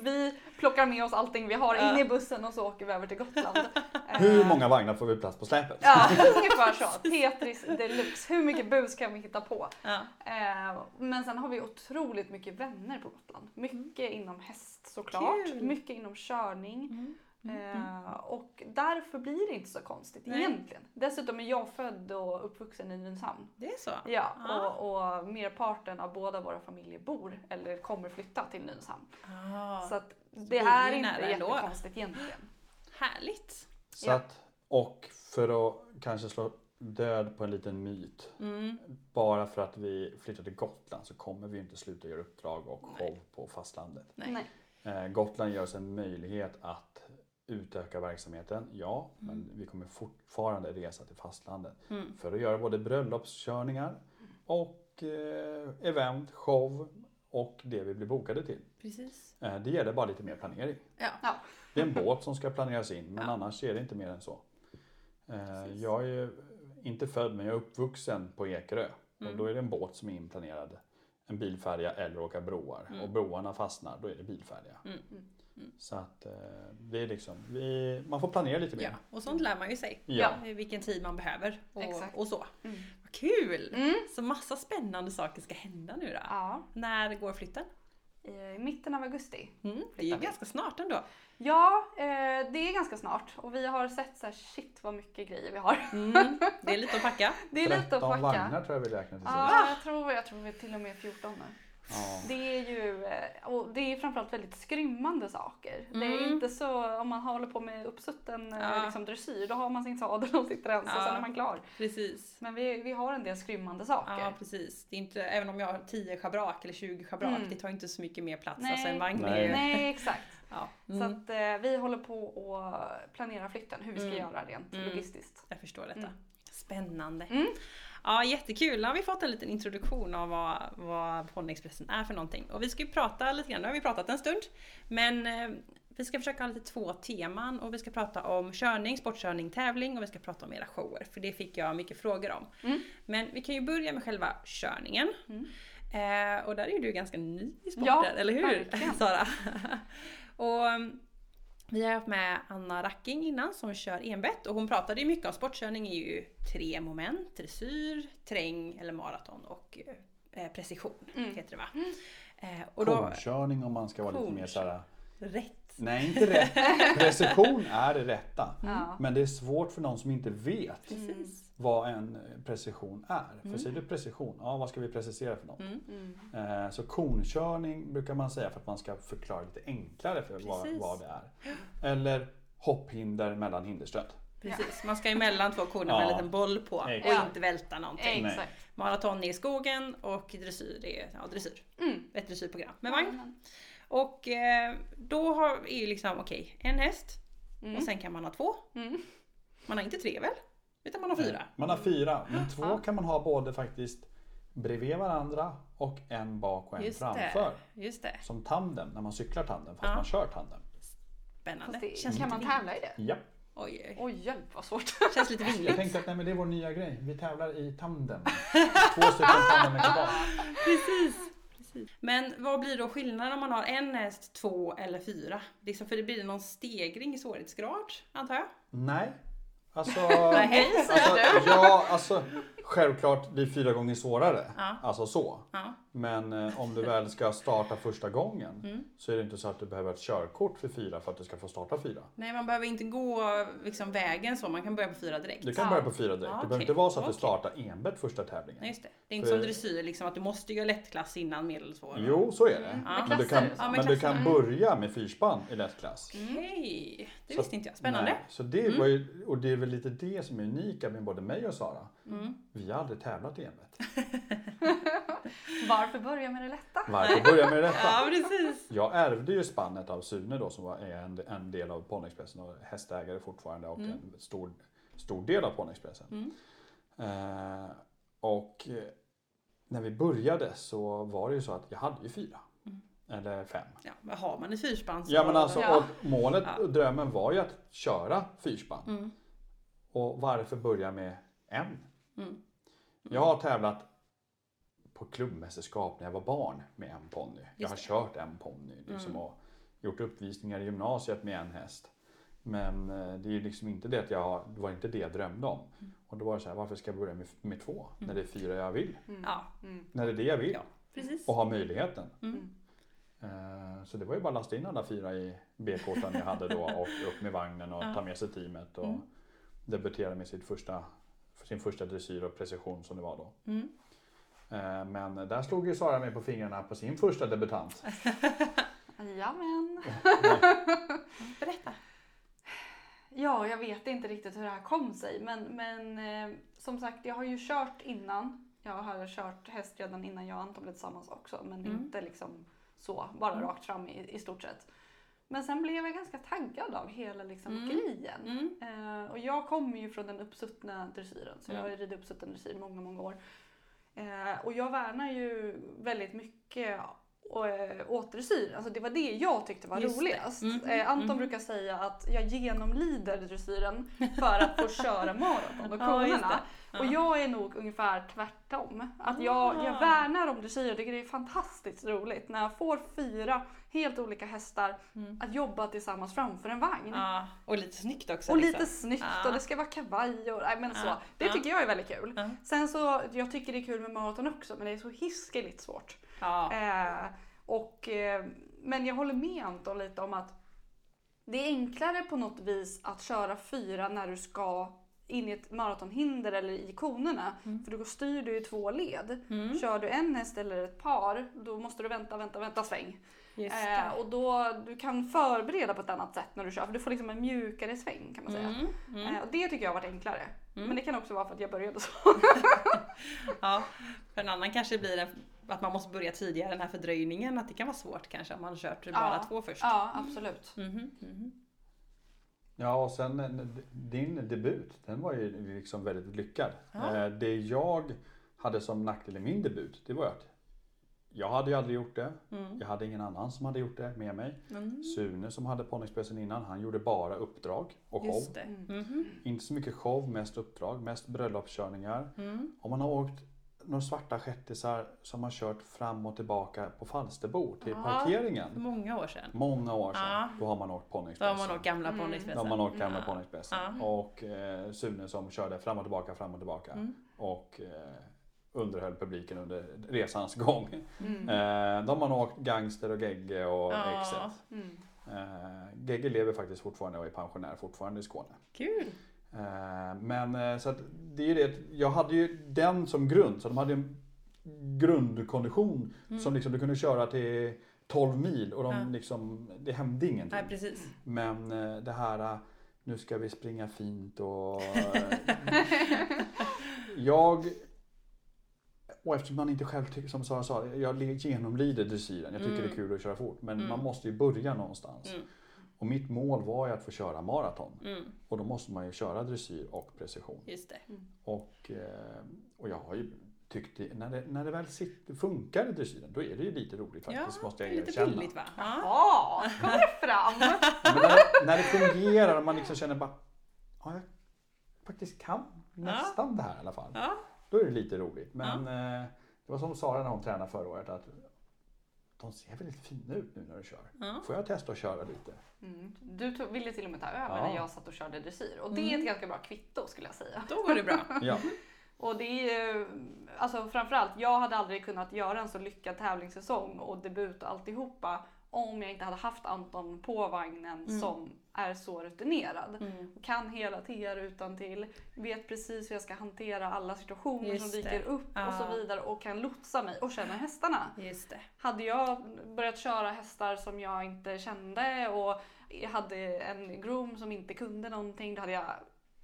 vi plockar med oss allting vi har in i bussen och så åker vi över till Gotland. Hur Eh, många vagnar får vi plats på släpet? Ja, ungefär så. Tetris deluxe. Hur mycket bus kan vi hitta på? Ja. Eh, men sen har vi otroligt mycket vänner på Gotland. Mycket inom häst såklart. Kul. Mycket inom körning. Mm. Eh, och därför blir det inte så konstigt Nej. egentligen. Dessutom är jag född och uppvuxen i Nynäshamn. Det är så? Ja, Ah. och, och merparten av båda våra familjer bor eller kommer flytta till Nynäshamn. Ah, Så att det blir är inte jättekonstigt egentligen. Härligt. Så Ja. att, och för att kanske slå död på en liten myt. Mm. Bara för att vi flyttar till Gotland så kommer vi inte sluta göra uppdrag och show Nej. på fastlandet. Nej. Eh, Gotland ger oss en möjlighet att utöka verksamheten, ja, Mm. men vi kommer fortfarande resa till fastlandet Mm. för att göra både bröllopskörningar och eh, event, show och det vi blir bokade till. Precis. Eh, det gäller bara lite mer planering. Ja. Ja. Det är en båt som ska planeras in men Ja. annars är det inte mer än så. Eh, jag är ju inte född men jag är uppvuxen på Ekerö och Mm. då är det en båt som är inplanerad. En bilfärja eller åka broar Mm. och broarna fastnar då är det bilfärja. Mm. Så att eh, det är liksom, vi, man får planera lite mer. Ja, och sånt lär man ju sig. Ja. I Vilken tid man behöver och, Exakt. och så. Mm. Vad Kul! Mm. Så massa spännande saker ska hända nu då. Ja, När går flytten? i mitten av augusti. Mm, det är vi. ganska snart ändå. Ja, eh, det är ganska snart och vi har sett så här, shit vad mycket grejer vi har. Mm, det är lite att packa. Det är lite att 13 packa. vagnar tror jag vi räknar till. Ja, jag tror, jag tror vi är till och med 14 nu. Ja. Det är ju eh, och det är framförallt väldigt skrymmande saker. Det är Mm. inte så om man håller på med uppsutten eh, Ja. liksom dressyr, då har man sin sadel och sitt rens och Ja. sen är man klar. Precis. Men vi, vi har en del skrymmande saker. Ja precis. Det är inte, även om jag har 10 schabrak eller 20 schabrak, Mm. det tar inte så mycket mer plats. Nej. Alltså en vagn Nej. Nej, exakt. Ja. Så Mm, att eh, vi håller på att planera flytten, hur vi ska Mm. göra rent Mm. logistiskt. jag förstår detta. Mm. Spännande. Mm. Ja, jättekul. Nu har vi fått en liten introduktion av vad, vad Ponyexpressen är för någonting. Och vi ska ju prata lite grann, nu har vi pratat en stund. Men eh, vi ska försöka ha lite två teman och vi ska prata om körning, sportkörning, tävling och vi ska prata om era shower. För det fick jag mycket frågor om. Mm. Men vi kan ju börja med själva körningen. Mm. Eh, och där är ju du ganska ny i sporten, Ja, eller hur? verkligen. Sara? och um, vi har haft med Anna Racking innan som kör enbett och hon pratade ju mycket om sportkörning är ju tre moment, dressyr, träng eller maraton och eh, precision Mm. heter det va? Eh, och då, Konkörning om man ska vara lite mer såhär... rätt. Nej, inte rätt. Precision är det rätta. Ja. Men det är svårt för någon som inte vet Precis. Vad en precision är. För Mm. säger du precision, ja vad ska vi precisera för något? Mm. Mm. Eh, Så konkörning brukar man säga för att man ska förklara lite enklare för vad, vad det är. Eller hopphinder mellan hinderstöd. Precis, man ska emellan två korna med en Ja. liten boll på och Exakt. inte välta någonting. Exakt. Maraton är i skogen och dressyr är ja, dressyr. Mm. Ett dressyrprogram med vagn. Och eh, då har, är ju liksom okej, en häst Mm. och sen kan man ha två. Mm. Man har inte tre väl? Utan man har fyra. Man har fyra, men två Ja. kan man ha både faktiskt bredvid varandra och en bak och en Just framför. det, just det. Som tandem, när man cyklar tandem fast Ja. man kör tandem. Spännande. Det, Känns kan man tävla i det? Ja. Oj, oj. Oj, hjälp vad svårt. Känns lite Jag vingligt. tänkte att nej, men det är vår nya grej. Vi tävlar i tandem. Två stycken tandemekipage. Precis. Precis. Men vad blir då skillnaden om man har en häst, två eller fyra? Liksom för det blir någon stegring i svårighetsgrad, antar jag? Nej. Alltså, Nej, alltså, ja, alltså självklart blir fyra gånger svårare. Ja. Alltså så. Ja. Men eh, om du väl ska starta första gången Mm. så är det inte så att du behöver ett körkort för fyra för att du ska få starta fyra. Nej, man behöver inte gå liksom, vägen så, man kan börja på fyra direkt. Du kan Ja. börja på fyra direkt. Ja, det okej. behöver inte vara så att du startar enbett första tävlingen. Nej, det. Det är inte För- som dressyr, liksom, att du måste göra lättklass innan medelsvår. Jo, så är det. Mm. Men du kan, men du kan börja med fyrspann i lättklass. Okej, det Så- visste inte jag. Spännande. Nej, så det var ju, och det är väl lite det som är unika med både mig och Sara. Vi har aldrig tävlat i enbett. Varför börja med det lätta? Varför börja med detta? Ja, precis. Jag ärvde ju spannet av Sune då som är en, en del av Ponyexpressen och hästägare fortfarande och Mm. en stor, stor del av Ponyexpressen. Mm. Eh, och eh, när vi började så var det ju så att jag hade ju fyra. Mm. Eller fem. Ja, men har man ett fyrspann så... Ja men alltså Ja. målet och drömmen var ju att köra fyrspann. Mm. Och varför börja med en? Mm. Jag har tävlat på klubbmästerskap när jag var barn med en ponny. Jag har kört en ponny liksom, Mm. och gjort uppvisningar i gymnasiet med en häst. Men eh, det är ju liksom inte det att jag, det var inte det jag drömde om. Mm. Och då var det så här, varför ska jag börja med, med två? När det är fyra jag vill. Mm. Ja, Mm. När det är det jag vill. Ja. precis. Och har möjligheten. Mm. Eh, Så det var ju bara att lasta in alla fyra i B-kåtan jag hade då och upp med vagnen och Ja. ta med sig teamet och Mm. debutera med sitt första, sin första dressyr och precision som det var då. Mm. Eh, Men där slog ju Sara mig på fingrarna på sin första debutant. Jajamän. Berätta. Ja, jag vet inte riktigt hur det här kom sig. Men, men eh, som sagt, jag har ju kört innan. Jag har kört häst redan innan jag och Anton blev tillsammans också. Men Mm. inte liksom så, bara Mm. rakt fram i, i stort sett. Men sen blev jag ganska taggad av hela liksom Mm. grejen. Mm. Eh, och jag kommer ju från den uppsuttna dressyren. Så jag Mm. har ridit uppsutten dressyr många, många år. Eh, och jag värnar ju väldigt mycket eh, återdressyr. Alltså det var det jag tyckte var Just roligast. Mhm, Eh, Anton mhm. brukar säga att jag genomlider dressyren för att få köra maraton och Ja, konerna. det. Och Ja. jag är nog ungefär tvärtom. Att jag, jag Ah. värnar om dressyr och tycker det är fantastiskt roligt när jag får fyra helt olika hästar Mm. att jobba tillsammans framför en vagn. Ja, och lite snyggt också. Och liksom. lite snyggt Ja. och det ska vara kavaj och nej, men så. Ja, Det ja. tycker jag är väldigt kul. Ja. Sen så, jag tycker det är kul med maraton också men det är så hiskeligt svårt. Ja. Eh, och, eh, men jag håller med Anton lite om att det är enklare på något vis att köra fyra när du ska in i ett maratonhinder eller i konerna. Mm. För då styr du i två led. Mm. Kör du en häst eller ett par, då måste du vänta, vänta, vänta sväng. Just Eh, och då, du kan förbereda på ett annat sätt när du kör, för du får liksom en mjukare sväng kan man säga. Mm. Mm. Eh, och det tycker jag har varit enklare. Mm. Men det kan också vara för att jag började så. Ja, för en annan kanske blir det att man måste börja tidigare, den här fördröjningen, att det kan vara svårt kanske om man har kört bara Ja. två först. Ja, absolut. Mhm. Ja, och sen eh, din debut, den var ju liksom väldigt lyckad. Ja. Eh, Det jag hade som nackdel i min debut, det var att jag hade ju aldrig gjort det. Mm. Jag hade ingen annan som hade gjort det med mig. Mm. Sune som hade ponnyexpressen innan, han gjorde bara uppdrag och show. Just det. Mm. Mhm. Inte så mycket show, mest uppdrag, mest bröllopskörningar. Mm. Om man har åkt några svarta shettisar som har kört fram och tillbaka på Falsterbo till Ja. parkeringen. Många år sedan. Många år sedan. Ja. Då har man åkt Då har ponnyexpressen. man åkt gamla Mm. Då ponnyexpressen. har man åkt gamla Ja. ponnyexpressen. Ja. Och eh, Sune som körde fram och tillbaka, fram och tillbaka. Mm. Och eh, underhöll publiken under resans gång. Mm. Eh, de har man åkt Gangster och Gegge och Ja. Exet. Mm. Eh, Gegge lever faktiskt fortfarande och är pensionär fortfarande i Skåne. Kul! Eh, men eh, så att det är ju det, jag hade ju den som grund, så de hade en grundkondition Mm. som liksom du kunde köra till 12 mil och de Ja. liksom, det hände ingenting. Nej, precis. Men eh, det här, nu ska vi springa fint och... jag... Och eftersom man inte själv tycker, som Sara sa, jag genomlider dressyren. Jag tycker Mm. det är kul att köra fort. Men Mm. man måste ju börja någonstans. Mm. Och mitt mål var ju att få köra maraton. Mm. Och då måste man ju köra dressyr och precision. Just det. Och, eh, och jag har ju tyckt, det, när, det, när det väl sitter, funkar i dressyren, då är det ju lite roligt faktiskt, ja, måste jag det är lite erkänna. billigt va? Ja. Ja, kommer det fram? När, det, när det fungerar och man liksom känner bara, ja, jag faktiskt kan nästan det här i alla fall. ja. Då är det lite roligt. Men eh, det var som Sara när hon tränade förra året, att de ser väldigt fina ut nu när du kör. ja. Får jag testa att köra lite? Mm. Du tog, ville till och med ta över Ja. när jag satt och körde dressyr. Och det är Mm. ett ganska bra kvitto skulle jag säga. Då går det bra. Ja, Och det är ju, alltså framförallt, jag hade aldrig kunnat göra en så lyckad tävlingssäsong och debut och alltihopa om jag inte hade haft Anton på vagnen Mm. som är så rutinerad. Mm. Kan hela TR utan till, vet precis hur jag ska hantera alla situationer Just som dyker det. upp och Ja. så vidare och kan lotsa mig och känna hästarna. Just det. Hade jag börjat köra hästar som jag inte kände och hade en groom som inte kunde någonting, då hade jag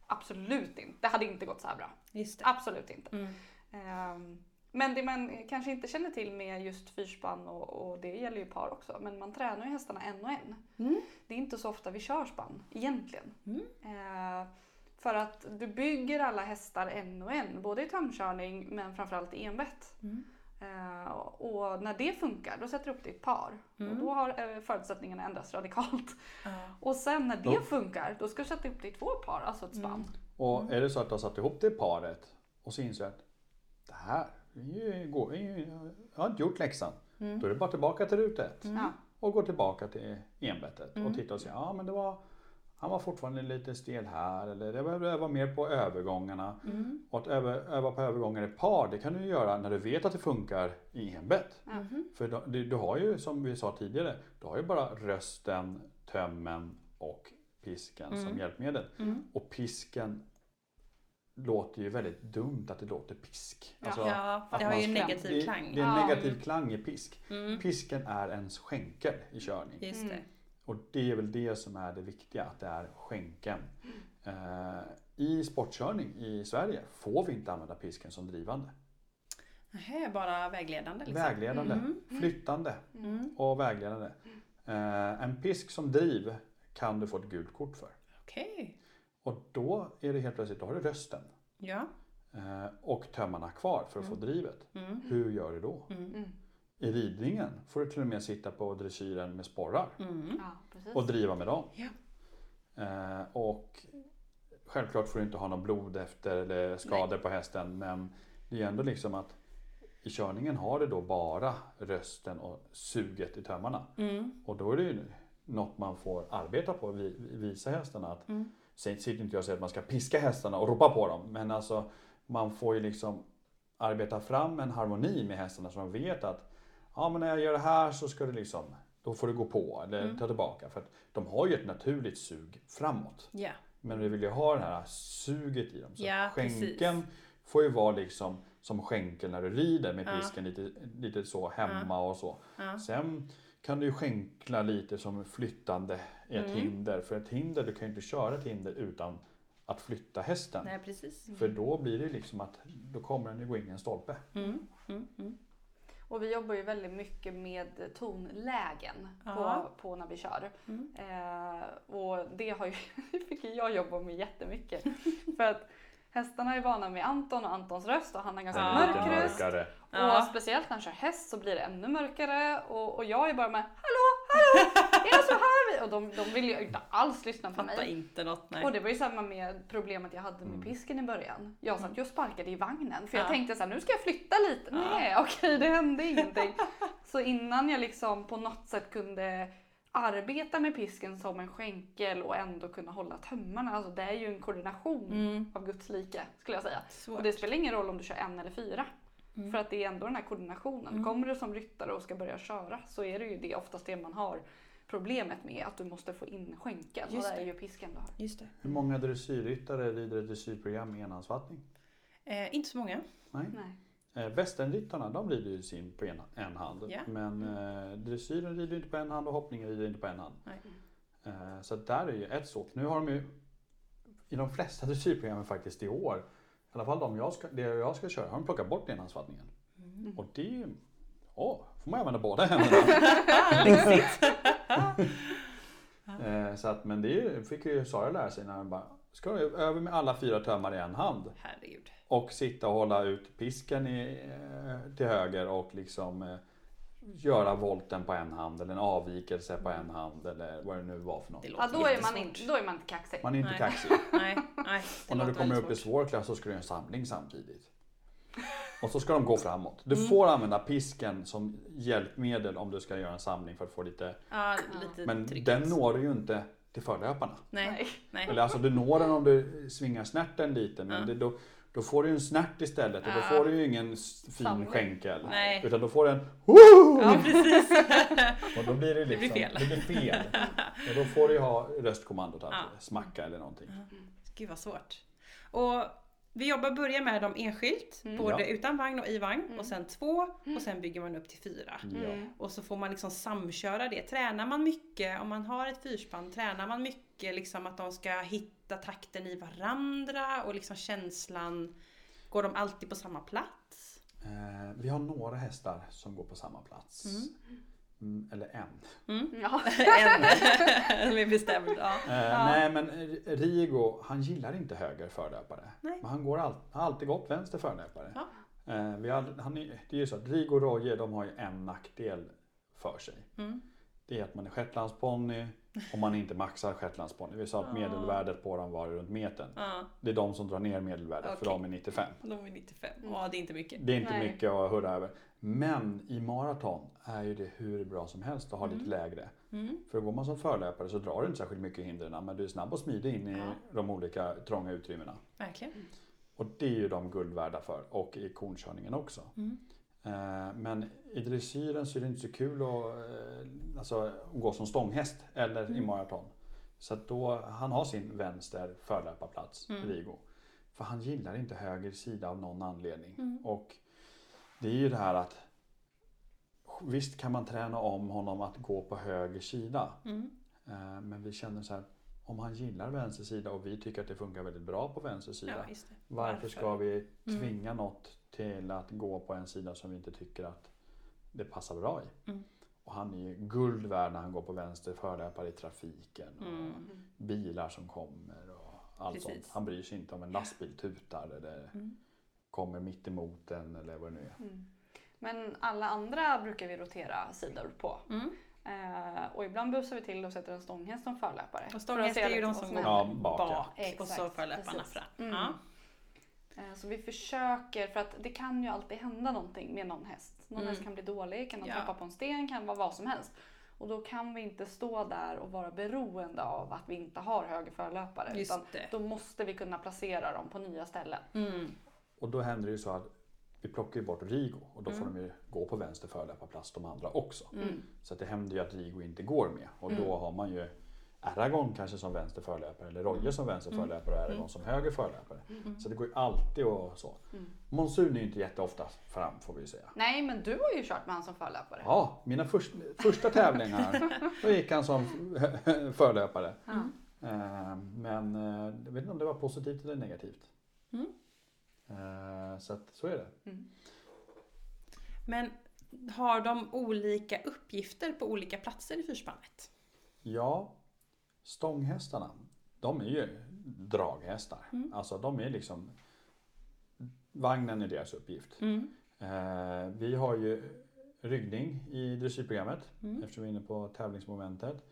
absolut inte, det hade inte gått så här bra. Absolut inte. Mm. Ehm, Men det man kanske inte känner till med just fyrspann och, och det gäller ju par också, men man tränar ju hästarna en och en. Mm. Det är inte så ofta vi kör spann egentligen. Mm. Eh, för att du bygger alla hästar en och en, både i tömkörning men framförallt i enbett. Mm. Eh, och när det funkar, då sätter du upp ditt par. Mm. Och då har eh, förutsättningarna ändrats radikalt. Och sen när det Då- funkar, då ska du sätta upp ditt två par, alltså ett spann. Mm. och är det så att du har satt ihop det paret och så inser du att det här är ju, går, jag har inte gjort läxan. Mm. Då är det bara tillbaka till ruta ett. Mm. Och gå tillbaka till enbettet Mm. och titta och se, ja men det var han var fortfarande lite stel här eller jag behöver öva mer på övergångarna. Mm. Och att öva, öva på övergångar i par, det kan du göra när du vet att det funkar i enbett. Mhm. För då, du, du har ju, som vi sa tidigare, du har ju bara rösten, tömmen och pisken som Mm. hjälpmedel. Mm. Och pisken låter ju väldigt dumt att det låter pisk. Ja. Alltså, Ja, det har ju en negativ det, klang. Det är en Ja. negativ klang i pisk. Mm. Pisken är ens skänkel i körning. Just Mm. det. Och det är väl det som är det viktiga, att det är skänken. Eh, I sportkörning i Sverige får vi inte använda pisken som drivande. Nähä, bara vägledande liksom. Vägledande, Mm. flyttande Mm. och vägledande. Eh, en pisk som driv kan du få ett gult kort för. Okej. Och då är det helt plötsligt, då har du rösten Ja. eh, och tömmarna kvar för att få drivet. Mm. Hur gör du då? Mm. Mm. i ridningen får du till och med sitta på dressyren med sporrar Mm. Ja, och driva med dem. Ja. Eh, och självklart får du inte ha någon blod efter eller skador på hästen men det är ändå liksom att i körningen har du då bara rösten och suget i tömmarna. Mm. Och då är det ju något man får arbeta på, vi- visa hästarna att Mm. Sitter inte jag och säger att man ska piska hästarna och ropa på dem men alltså man får ju liksom arbeta fram en harmoni med hästarna så de vet att ja men när jag gör det här så ska det liksom då får du gå på eller Mm. ta tillbaka för att de har ju ett naturligt sug framåt. Ja. Men vi vill ju ha det här suget i dem. Så Ja, skänken får ju vara liksom som skänkel när du rider med pisken lite, lite så hemma och så. Ja. Sen kan du ju skänkla lite som flyttande i ett Mm. hinder. För ett hinder, du kan ju inte köra ett hinder utan att flytta hästen. Nej, precis. För då blir det liksom att då kommer den ju gå in i en stolpe. Mm. Mm. Mm. Och vi jobbar ju väldigt mycket med tonlägen på, Ja. på när vi kör. Mm. Eh, och det har ju, fick jag jobba med jättemycket. För att hästarna är vana med Anton och Antons röst och han har ganska Ja. mörk röst. Ja. Och speciellt när han kör häst så blir det ännu mörkare. Och, och jag är bara med Hallå, hallå, är det så här? vi-" Och de, de vill ju inte alls lyssna på Fattar mig. inte något. Nej. Och det var ju samma med problemet jag hade med Mm. pisken i början. Jag satt ju och sparkade i vagnen för jag Ja. tänkte så här, nu ska jag flytta lite. Ja. Nej, okej, det hände ingenting. så innan jag liksom på något sätt kunde arbeta med pisken som en skänkel och ändå kunna hålla tömmarna. Alltså det är ju en koordination Mm. av Guds like skulle jag säga. Svårt. Och det spelar ingen roll om du kör en eller fyra. Mm. För att det är ändå den här koordinationen. Mm. Kommer du som ryttare och ska börja köra så är det ju det oftast det man har problemet med. Att du måste få in skänkeln. Och Just det är ju pisken du har. Just det. Hur många dressyrryttare rider ett dressyrprogram med enhandsfattning? Eh, inte så många. Nej. Nej. Eh, Västernryttarna de rider ju sin på en, en hand. Ja. Men eh, dressyren rider inte på en hand och hoppningen rider inte på en hand. Eh, så där är ju ett såk. Nu har de ju i de flesta dressyrprogrammen faktiskt i år, i alla fall de jag ska, det jag ska köra, har de plockat bort enhandsfattningen. Mm. Och det är ju, åh, får man använda båda händerna. Eh, så att, men det är fick ju Sara lära sig när hon bara, ska du över med alla fyra tömmar i en hand. Herregud. Och sitta och hålla ut pisken i, eh, till höger och liksom eh, göra volten på en hand eller en avvikelse på en hand eller vad det nu var för något. Ja, då, är man inte, då är man inte kaxig. Man är inte Nej. kaxig. Nej, nej. det Och när du kommer upp i svårt. svår klass så ska du göra en samling samtidigt. Och så ska de gå framåt. Du Mm. får använda pisken som hjälpmedel om du ska göra en samling för att få lite... Ja, lite Men trygghet. den når du ju inte till förlöparna. Nej, Nej. Eller alltså du når den om du svingar snärten lite men Ja. det, då, då får du en snärt istället och då Ja. får du ju ingen fin Samling. skänkel. Nej. Utan då får du en Woo! Ja, precis. Och då blir det blir liksom, fel. Det blir fel. Och då får du ju ha röstkommandot att Ja. smacka eller någonting. Gud vad svårt. Och vi jobbar, börjar med dem enskilt, Mm. både Ja. utan vagn och i vagn. Mm. Och sen två och sen bygger man upp till fyra. Mm. Och så får man liksom samköra det. Tränar man mycket, om man har ett fyrspann, tränar man mycket liksom att de ska hitta takten i varandra och liksom känslan. Går de alltid på samma plats? Eh, vi har några hästar som går på samma plats. Mm. Eller en. Mm. Ja. en med bestämd, ja. Eh, Nej men Rigo, han gillar inte höger förlöpare. Nej. Men han går all, har alltid gått vänster förlöpare. Ja. Eh, vi har, han är, det är ju så att Rigo och Roje de har ju en nackdel för sig. Mm. Det är att man är shetlandsponny och man inte maxar shetlandsponny. Vi sa att Ja. medelvärdet på dem var runt metern. ja. Det är de som drar ner medelvärdet för Okej. de är 95. De är 95. Mm. Ja, det är inte mycket. Det är inte Nej. mycket att hurra över. Men i maraton är ju det hur bra som helst att ha lite Mm. lägre. Mm. För går man som förlöpare så drar du inte särskilt mycket hindren men du är snabb och smidig in i Ja. de olika trånga utrymmena. Verkligen. Och det är ju de guld värda för och i konkörningen också. Mm. Eh, Men i dressyren så är det inte så kul att, eh, alltså, gå som stånghäst eller i Mm. maraton. Så då, han har sin vänster förlöparplats, Mm. Rigo. För han gillar inte höger sida av någon anledning. Mm. Och det är ju det här att visst kan man träna om honom att gå på höger sida. Mm. Eh, Men vi känner så här, om han gillar vänster sida och vi tycker att det funkar väldigt bra på vänster sida. Ja, det. Varför ska vi Mm. tvinga något till att gå på en sida som vi inte tycker att det passar bra i? Mm. Och han är ju guld värd när han går på vänster förlöpare i trafiken. Och Mm. bilar som kommer och allt Precis. sånt. Han bryr sig inte om en lastbil tutar eller Mm. Kommer mitt emot en eller vad det nu är. Mm. Men alla andra brukar vi rotera sidor på. Mm. Eh, och ibland busar vi till och sätter en stånghäst som förlöpare. Och stånghäst är ju de som går. Ja, bak, bak, ja. och så förlöparna fram. Mm. Ja. Eh, Så vi försöker, för att det kan ju alltid hända någonting med någon häst. Någon Mm. häst kan bli dålig, kan trappat på en sten, kan vara vad som helst. Och då kan vi inte stå där och vara beroende av att vi inte har höger förlöpare. Just utan det. då måste vi kunna placera dem på nya ställen. Mm. Och då händer det ju så att vi plockar ju bort Rigo och då får Mm. de ju gå på vänster förlöparplats de andra också. Mm. Så att det händer ju att Rigo inte går med och då Mm. har man ju Aragon kanske som vänster förlöpare eller Roje som vänster Mm. förlöpare och Aragon Mm. som höger förlöpare. Mm. Så det går ju alltid och så. Mm. Monsun är ju inte jätteofta fram får vi ju säga. Nej, men du har ju kört med han som förlöpare. Ja, mina först, första tävlingar då gick han som förlöpare. Eh, Men eh, jag vet inte om det var positivt eller negativt. Mm. Eh, Så att så är det. Mm. Men har de olika uppgifter på olika platser i fyrspannet? Ja, stånghästarna, de är ju draghästar. Mm. Alltså de är liksom, vagnen är deras uppgift. Mm. Eh, vi har ju ryggning i dressyrprogrammet Mm. eftersom vi är inne på tävlingsmomentet.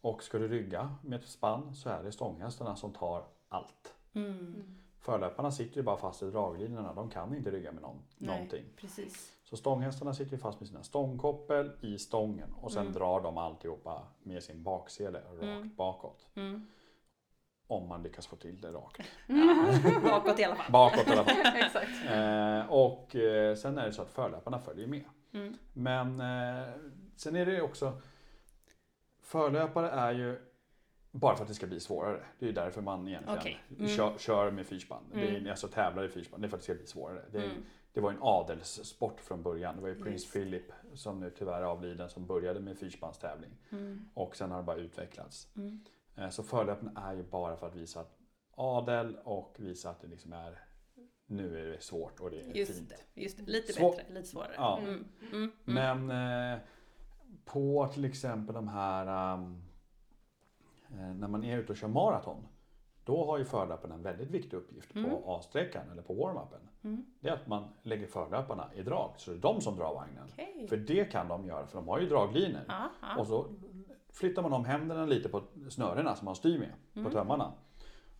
Och ska du rygga med ett spann så är det stånghästarna som tar allt. Mm. Förlöparna sitter ju bara fast i draglinjerna, de kan inte rygga med någon, Nej. någonting. Precis. Så stånghästarna sitter ju fast med sina stångkoppel i stången och sen Mm. drar de alltihopa med sin baksele rakt Mm. bakåt. Mm. Om man lyckas få till det rakt. Bakåt i alla fall. Bakåt i alla fall. Exakt. Eh, och eh, sen är det så att förlöparna följer med. Mm. Men eh, sen är det ju också Förlöpare är ju bara för att det ska bli svårare. Det är därför man egentligen Okej. Mm. kör, kör med fyrspann. Det är, Mm. alltså tävlar i fyrspann. Det är för att det ska bli svårare. Det, Mm. det var en adelssport från början. Det var ju prins Just. Philip som nu tyvärr är avliden som började med fyrspanstävling. Mm. Och sen har det bara utvecklats. Mm. Eh, Så förlöpen är ju bara för att visa att adel och visa att det liksom är nu är det svårt och det är Just fint. det. Just det. Lite Svår- bättre, lite svårare. Ja. Mm. Mm. Men eh, på till exempel de här um, när man är ute och kör maraton. Då har ju förlöparna en väldigt viktig uppgift Mm. på A-sträckan eller på warm-upen. Mm. Det är att man lägger förlöparna i drag. Så det är de som drar vagnen. Okej. För det kan de göra för de har ju draglinor. Ja. Och så flyttar man om händerna lite på snörena som man styr med Mm. på tömmarna.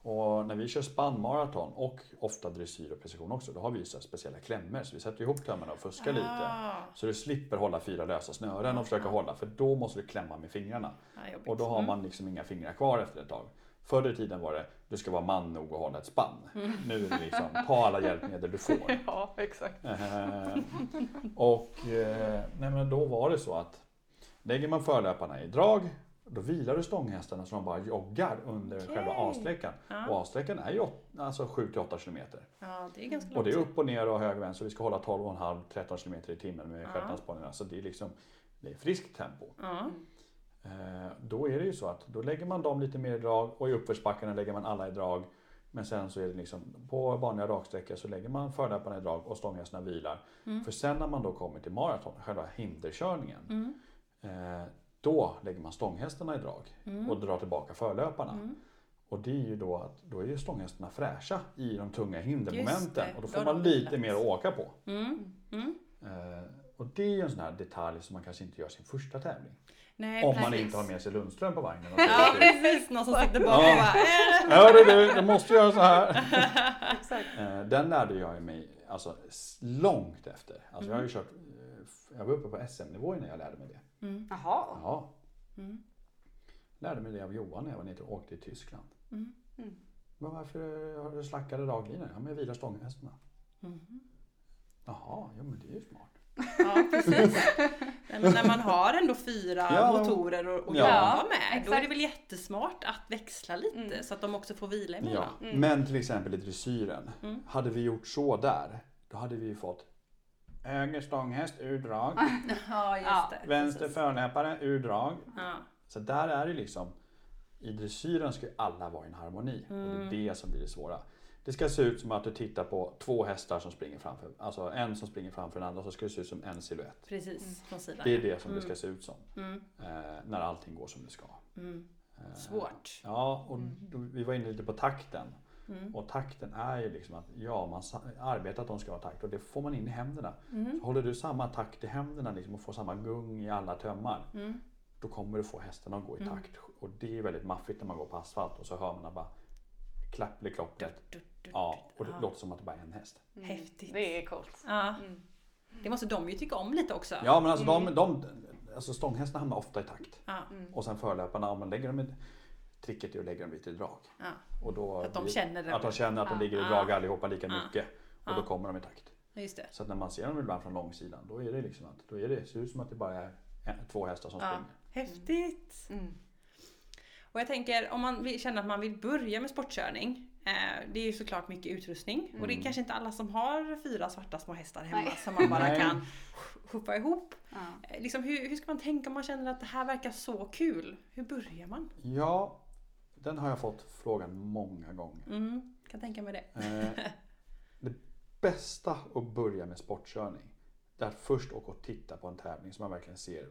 Och när vi kör spannmaraton och ofta dressyr och precision också, då har vi så speciella klämmor. Så vi sätter ihop tömmarna och fuskar lite. Ah. Så du slipper hålla fyra lösa snören och försöka hålla, för då måste du klämma med fingrarna. Jobbigt. Och då har Mm. man liksom inga fingrar kvar efter ett tag. Förr i tiden var det, du ska vara man nog att hålla ett spann. Mm. Nu är det liksom, ta alla hjälpmedel du får. Ja, exakt. Eh, och eh, nej men då var det så att lägger man förlöparna i drag, då vilar du stånghästarna så de bara joggar under Okej. själva A-sträckan. Ja. Och A-sträckan är ju alltså 7-8 kilometer. ja, det är ganska Och långt. det är upp och ner och höger och vänster. Vi ska hålla 12,5-13 km i timmen med Ja. Så det är liksom det är friskt tempo. Ja. Eh, då är det ju så att då lägger man dem lite mer i drag och i uppförsbackarna lägger man alla i drag. Men sen så är det liksom på vanliga raksträckor så lägger man förlöparna i drag och stånghästarna vilar. Mm. För sen när man då kommer till maraton, själva hinderkörningen. Mm. Eh, då lägger man stånghästarna i drag Mm. och drar tillbaka förlöparna. Mm. Och det är ju då att då är ju stånghästarna fräscha i de tunga hindermomenten. Och då får man lite mer att åka på. Mm. Mm. Eh, och det är ju en sån här detalj som man kanske inte gör sin första tävling. Nej, Om man precis. inte har med sig Lundström på vagnen. Ja, precis. Någon som sitter bakom Ja. och bara... Ja du, du, måste göra så här. exakt. Eh, Den lärde jag mig alltså, långt efter. Alltså, Jag har ju Mm. kört, eh, jag var uppe på SM-nivå innan jag lärde mig det. Mm. Jaha. Ja, Mm. lärde mig det av Johan när jag var nere och åkte i Tyskland. Mm. Mm. Men varför har du slackade draglinor? Ja men jag vilar stånghästarna. Mm. Jaha, ja men det är ju smart. Ja, precis. Nej, men när man har ändå fyra Ja, motorer att att ja. jobba med, då är exakt. det väl jättesmart att växla lite Mm. så att de också får vila Ja. emellan. Mm. Men till exempel i dressyren. Mm. Hade vi gjort så där, då hade vi ju fått höger stånghäst ur drag, Ja, just det. vänster förlöpare ur drag. Ja. Så där är det liksom, i dressyren ska ju alla vara i en harmoni. Och Mm. det är det som blir det svåra. Det ska se ut som att du tittar på två hästar som springer framför, alltså en som springer framför den andra, så ska det se ut som en silhuett. Precis, från sidan. Det är det som Mm. det ska se ut som, Mm. eh, när allting går som det ska. Mm. Eh, Svårt. Ja, och Mm. då, vi var inne lite på takten. Mm. Och takten är ju liksom att ja, man arbetar att de ska ha takt och det får man in i händerna. Mm. Så håller du samma takt i händerna liksom, och får samma gung i alla tömmar. Mm. Då kommer du få hästen att gå i Mm. takt. Och det är väldigt maffigt när man går på asfalt och så hör man bara dutt, Ja, och det Ja. låter som att det bara är en häst. Mm. Häftigt. Det är coolt. Ja, Mm. det måste de ju tycka om lite också. Ja men alltså Mm. de, de alltså stånghästarna hamnar ofta i takt. Ja, Mm. Och sen förlöparna, om man lägger dem i tricket är att lägga dem lite i drag. ja. Och då Att de blir- känner det. Att de känner att de Ja. ligger i Ja. drag allihopa lika Ja. mycket. Och Ja. då kommer de i takt. Just det. Så att när man ser dem ibland från långsidan då är det liksom att då är det, ser ut som att det bara är två hästar som Ja. springer. Häftigt. Mm. Och jag tänker om man känner att man vill börja med sportkörning. Eh, det är ju såklart mycket utrustning och det är Mm. kanske inte alla som har fyra svarta små hästar hemma Nej. som man bara kan hoppa ihop. Ja. Eh, liksom, hur, hur ska man tänka om man känner att det här verkar så kul? Hur börjar man? Ja, den har jag fått frågan många gånger. Mm, kan tänka mig det. Eh, det bästa att börja med sportkörning det är att först åka och titta på en tävling så man verkligen ser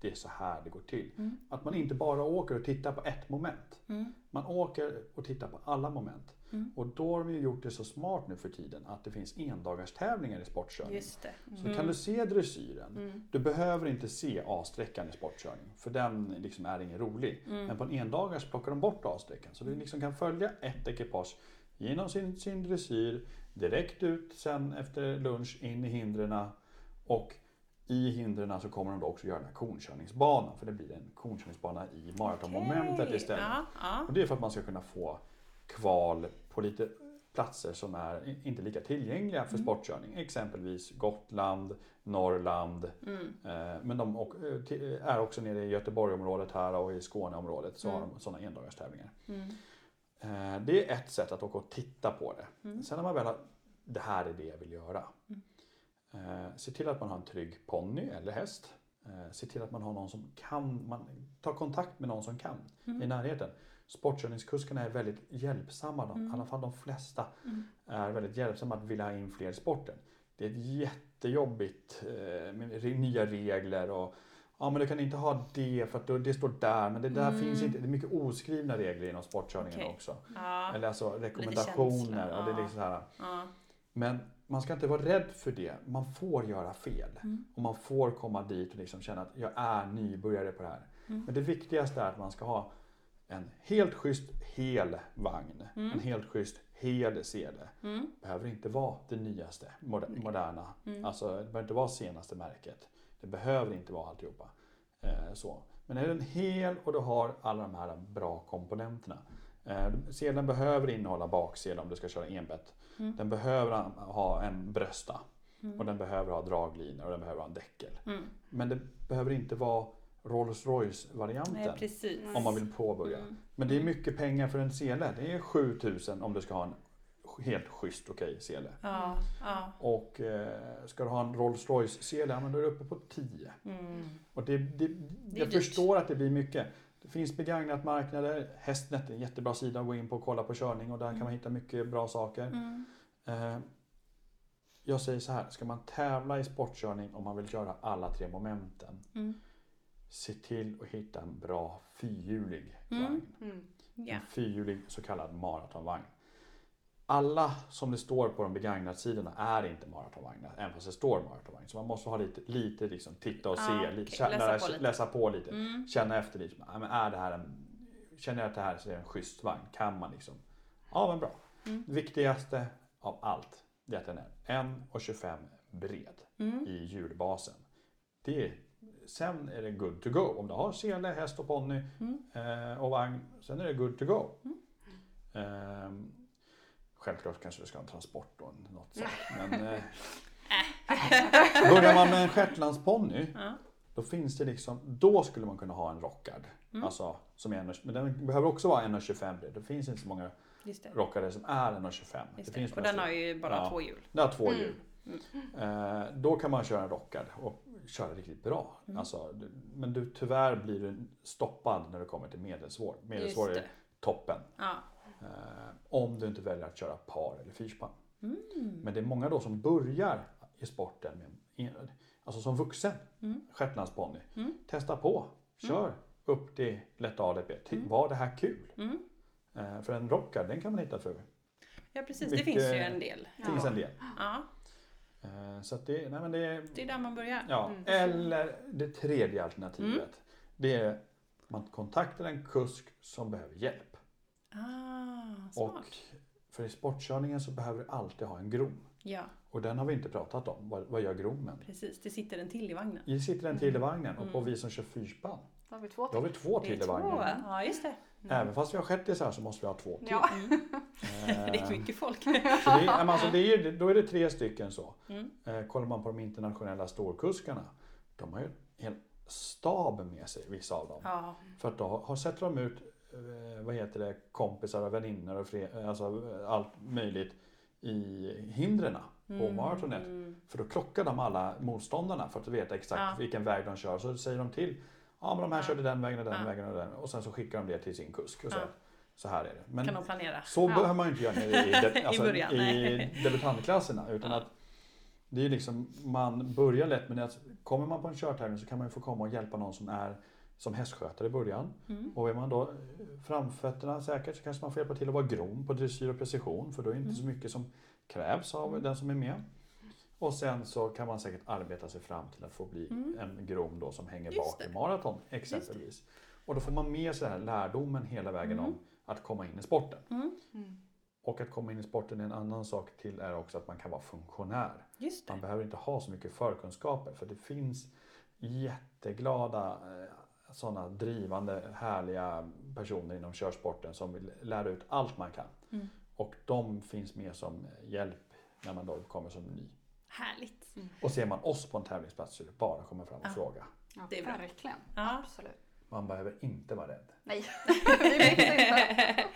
det är så här det går till. Mm. Att man inte bara åker och tittar på ett moment. Mm. Man åker och tittar på alla moment. Mm. Och då har de ju gjort det så smart nu för tiden att det finns endagarstävlingar i sportkörning. Just det. Så kan du se dressyren. Mm. Du behöver inte se A-sträckan i sportkörning för den liksom är ingen rolig. Mm. Men på en endagars plockar de bort A-sträckan så du liksom kan följa ett ekipage genom sin, sin dressyr direkt ut sen efter lunch in i hindren och i hindren så kommer de då också göra den här konkörningsbanan för det blir en konkörningsbana i maratonmomentet Okej. istället. Ja, ja. Och det är för att man ska kunna få kval på lite platser som är inte lika tillgängliga för Mm. sportkörning. Exempelvis Gotland, Norrland. Mm. Eh, men de eh, ti- är också nere i Göteborgsområdet här och i Skåneområdet så har Mm. de sådana endagstävlingar. Mm. Eh, det är ett sätt att åka och titta på det. Mm. Sen när man väl har, det här är det jag vill göra. Mm. Eh, se till att man har en trygg ponny eller häst. Eh, se till att man har någon som kan, man tar kontakt med någon som kan Mm. i närheten. Sportkörningskuskarna är väldigt hjälpsamma, de, Mm. i alla fall de flesta Mm. är väldigt hjälpsamma att vilja ha in fler i sporten. Det är ett jättejobbigt eh, med nya regler och ja men du kan inte ha det för att det står där men det där Mm. finns inte. Det är mycket oskrivna regler inom sportkörningen Okej. också. Ja. Eller alltså rekommendationer. Ja. det är liksom så här. Ja. Men man ska inte vara rädd för det. Man får göra fel. Mm. Och man får komma dit och liksom känna att jag är nybörjare på det här. Mm. Men det viktigaste är att man ska ha en helt schysst hel vagn. Mm. En helt schysst hel sele. Mm. behöver inte vara det nyaste, moder- moderna. Mm. Alltså det behöver inte vara senaste märket. Det behöver inte vara alltihopa. Eh, så. Men är den hel och du har alla de här bra komponenterna. Eh, selen behöver innehålla baksele om du ska köra enbett. Mm. Den behöver ha en brösta. Mm. Och den behöver ha draglinor och den behöver ha en däckel. Mm. Men det behöver inte vara Rolls Royce varianten. Nej, precis. om man vill påbörja. Mm. Men det är mycket pengar för en sele. Det är 7000 om du ska ha en helt schysst okej sele. Ja, ja. Och eh, ska du ha en Rolls Royce sele, ja, men då är du uppe på 10. Mm. Och det, det, är jag dyrt. förstår att det blir mycket. Det finns begagnat marknader. Hästnet är en jättebra sida att gå in på och kolla på körning och där kan man hitta mycket bra saker. Mm. Eh, jag säger så här, ska man tävla i sportkörning om man vill köra alla tre momenten. Se till att hitta en bra fyrhjulig Mm. vagn. Mm. Ja. En fyrhjulig så kallad maratonvagn. Alla som det står på de begagnatsidorna är inte maratonvagnar, även fast det står maratonvagn. Så man måste ha lite, lite liksom, titta och Ah, se, okej. lite, känna, Läsa på lite. läsa på lite. Mm. Känna efter lite. Men är det här en, känner jag att det här är en schysst vagn? Kan man liksom? Ja men bra. Mm. Viktigaste av allt det är att den är 1,25 bred Mm. i hjulbasen. Det är, sen är det good to go. Om du har sele, häst och ponny Mm. eh, och vagn, sen är det good to go. Mm. Ehm, självklart kanske du ska ha en transport då, något sånt. Men, eh, börjar man med en shetlandsponny, Ja. då finns det liksom, då skulle man kunna ha en rockad. Mm. Alltså, som är en, men den behöver också vara 1,25 bred. Det finns inte så många rockare som är 1,25. Just det det. finns Och den har ju bara Ja. två hjul. det har två Mm. hjul. Eh, då kan man köra en rockad och köra riktigt bra. Mm. Alltså, men du, tyvärr blir du stoppad när du kommer till medelsvår. Medelsvår är toppen. Ja. Eh, om du inte väljer att köra par eller fyrspann. Mm. Men det är många då som börjar i sporten med alltså som vuxen Mm. shetlandsponny. Mm. Testa på, kör upp till lätt ADP. Mm. Var det här kul? Mm. Eh, för en rockad den kan man hitta för Ja precis, Vilket- det finns ju en del. Det finns en del. Ja, Så att det, nej men det, det är där man börjar. ja. Mm. Eller det tredje alternativet. Mm. Det är man kontaktar en kusk som behöver hjälp. Ah, smart. Och för i sportkörningen så behöver du alltid ha en grom. Ja, Och den har vi inte pratat om. Vad, vad gör grommen? precis. Det sitter en till i vagnen. I sitter en till i vagnen och på Mm. vi som kör fyrspann, Då har vi två har till. vi två Det till i vagnen. Ja, just det. Även fast vi har shettisar så måste vi ha två till. Ja. Mm. Eh, Det är mycket folk. Så det, alltså det är, då är det tre stycken så. Mm. Eh, kollar man på de internationella storkuskarna, de har ju en hel stab med sig, vissa av dem. Ja, För att då har, sätter de ut, eh, vad heter det, kompisar och väninnor och fre, alltså eh, allt möjligt i hindren på maratonet. Mm. För då krockar de alla motståndarna för att veta exakt Ja. vilken väg de kör. Så säger de till, ja men de här körde den vägen och den vägen och den. Och sen så skickar de det till sin kusk och säger att så här är det. Men Kan de planera? så Ja. behöver man ju inte göra i, de, alltså, början, i nej. debutantklasserna. Utan att det är liksom, man börjar lätt med att kommer man på en körtävling så kan man få komma och hjälpa någon som är som hästskötare i början. Mm. Och är man då framfötterna säkert så kanske man får hjälpa till att vara grom på dressyr och precision. För då är det inte Mm. så mycket som krävs av den som är med. Och sen så kan man säkert arbeta sig fram till att få bli Mm. en grom då som hänger Just bak det. i maraton exempelvis. Och då får man med sig den här lärdomen hela vägen Mm. om att komma in i sporten. Mm. Mm. Och att komma in i sporten är en annan sak till är också att man kan vara funktionär. Just Man behöver inte ha så mycket förkunskaper för det finns jätteglada eh, sådana drivande härliga personer inom körsporten som vill lära ut allt man kan. Mm. Och de finns med som hjälp när man då kommer som ny. Härligt. Och ser man oss på en tävlingsplats så är det bara att komma fram och Ja. fråga. Ja, Det är bra. Verkligen. Ja. Absolut. Man behöver inte vara rädd. Nej, vi inte.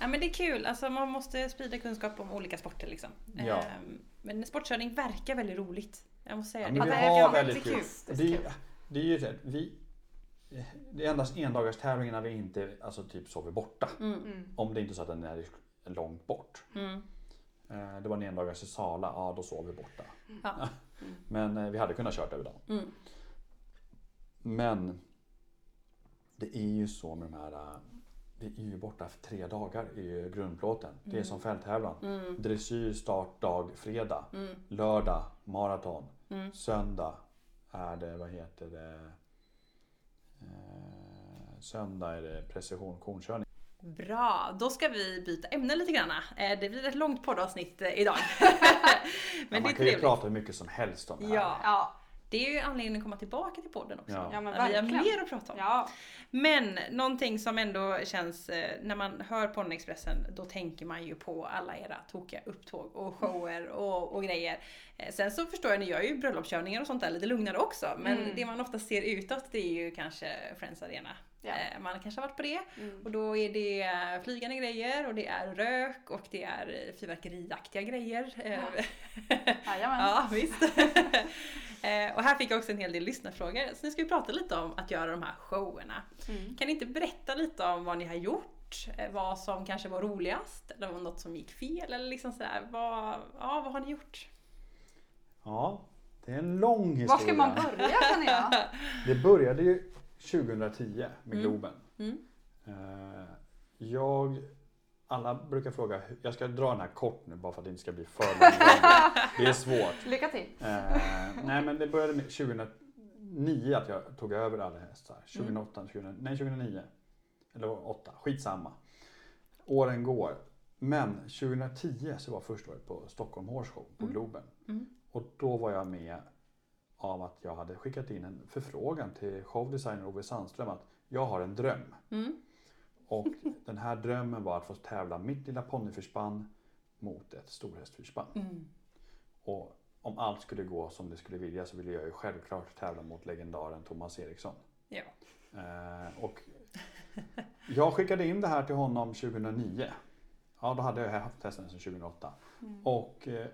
Ja men det är kul, alltså man måste sprida kunskap om olika sporter liksom. Ja. Ehm, Men sportkörning verkar väldigt roligt. Jag måste säga Ja, det. men vi verkar har väldigt kul. Det är, det är ju så att vi det är endast endagstävlingar när vi inte alltså typ sover borta. Mm. Mm. Om det inte är så att den är långt bort. Mm. Eh, Det var en endagars i Sala, ja då sov vi borta. Ja. Men eh, vi hade kunnat kört över dagen. Mm. Men det är ju så med de här, eh, vi är ju borta för tre dagar i grundplåten. Det är som fälttävlan. Mm. Dressyr startdag fredag. Mm. Lördag maraton. Mm. Söndag är det, vad heter det? Eh, söndag är det precision konkörning. Bra, då ska vi byta ämne lite grann. Eh, Det blir ett långt poddavsnitt eh, idag. Ja, Men det man kan ju trevligt. prata hur mycket som helst om det här. Ja, Ja, det är ju anledningen att komma tillbaka till podden också. Ja. ja men Att vi har mer att prata om. Ja, Men någonting som ändå känns, eh, när man hör Ponnexpressen, då tänker man ju på alla era tokiga upptåg och shower och, och grejer. Sen så förstår jag, ni gör ju bröllopskörningar och sånt där lite lugnare också. Men Mm. det man ofta ser utåt det är ju kanske Friends Arena. Ja. Eh, Man kanske har varit på det. Mm. Och då är det eh, flygande grejer och det är rök och det är eh, fyrverkeriaktiga grejer. Jajamän. Ja, visst. Och här fick jag också en hel del lyssnarfrågor. Så nu ska vi prata lite om att göra de här showerna. Mm. Kan ni inte berätta lite om vad ni har gjort? Vad som kanske var roligast? Eller var något som gick fel? Eller liksom sådär, vad, ja, vad har ni gjort? Ja, det är en lång historia. Var ska man börja känner jag? Det började ju 2010 med Mm. Globen. Mm. Eh, Jag, alla brukar fråga, jag ska dra den här kort nu bara för att det inte ska bli för långt. Det är svårt. Lycka till. Eh, nej men det började med 2009 att jag tog över alla hästar. 2008, 2000, nej 2009. Eller 2008, skitsamma. Åren går. Men 2010 så var första året på Stockholm Horse Show på Mm. Globen. Mm. Och då var jag med av att jag hade skickat in en förfrågan till showdesigner Ove Sandström att jag har en dröm. Mm. Och den här drömmen var att få tävla mitt lilla ponnyfyrspann mot ett storhästfyrspann. Mm. Och om allt skulle gå som det skulle vilja så ville jag ju självklart tävla mot legendaren Thomas Eriksson. Ja. Eh, och jag skickade in det här till honom 2009. Ja, då hade jag haft hästen sedan 2008. Mm. Och eh,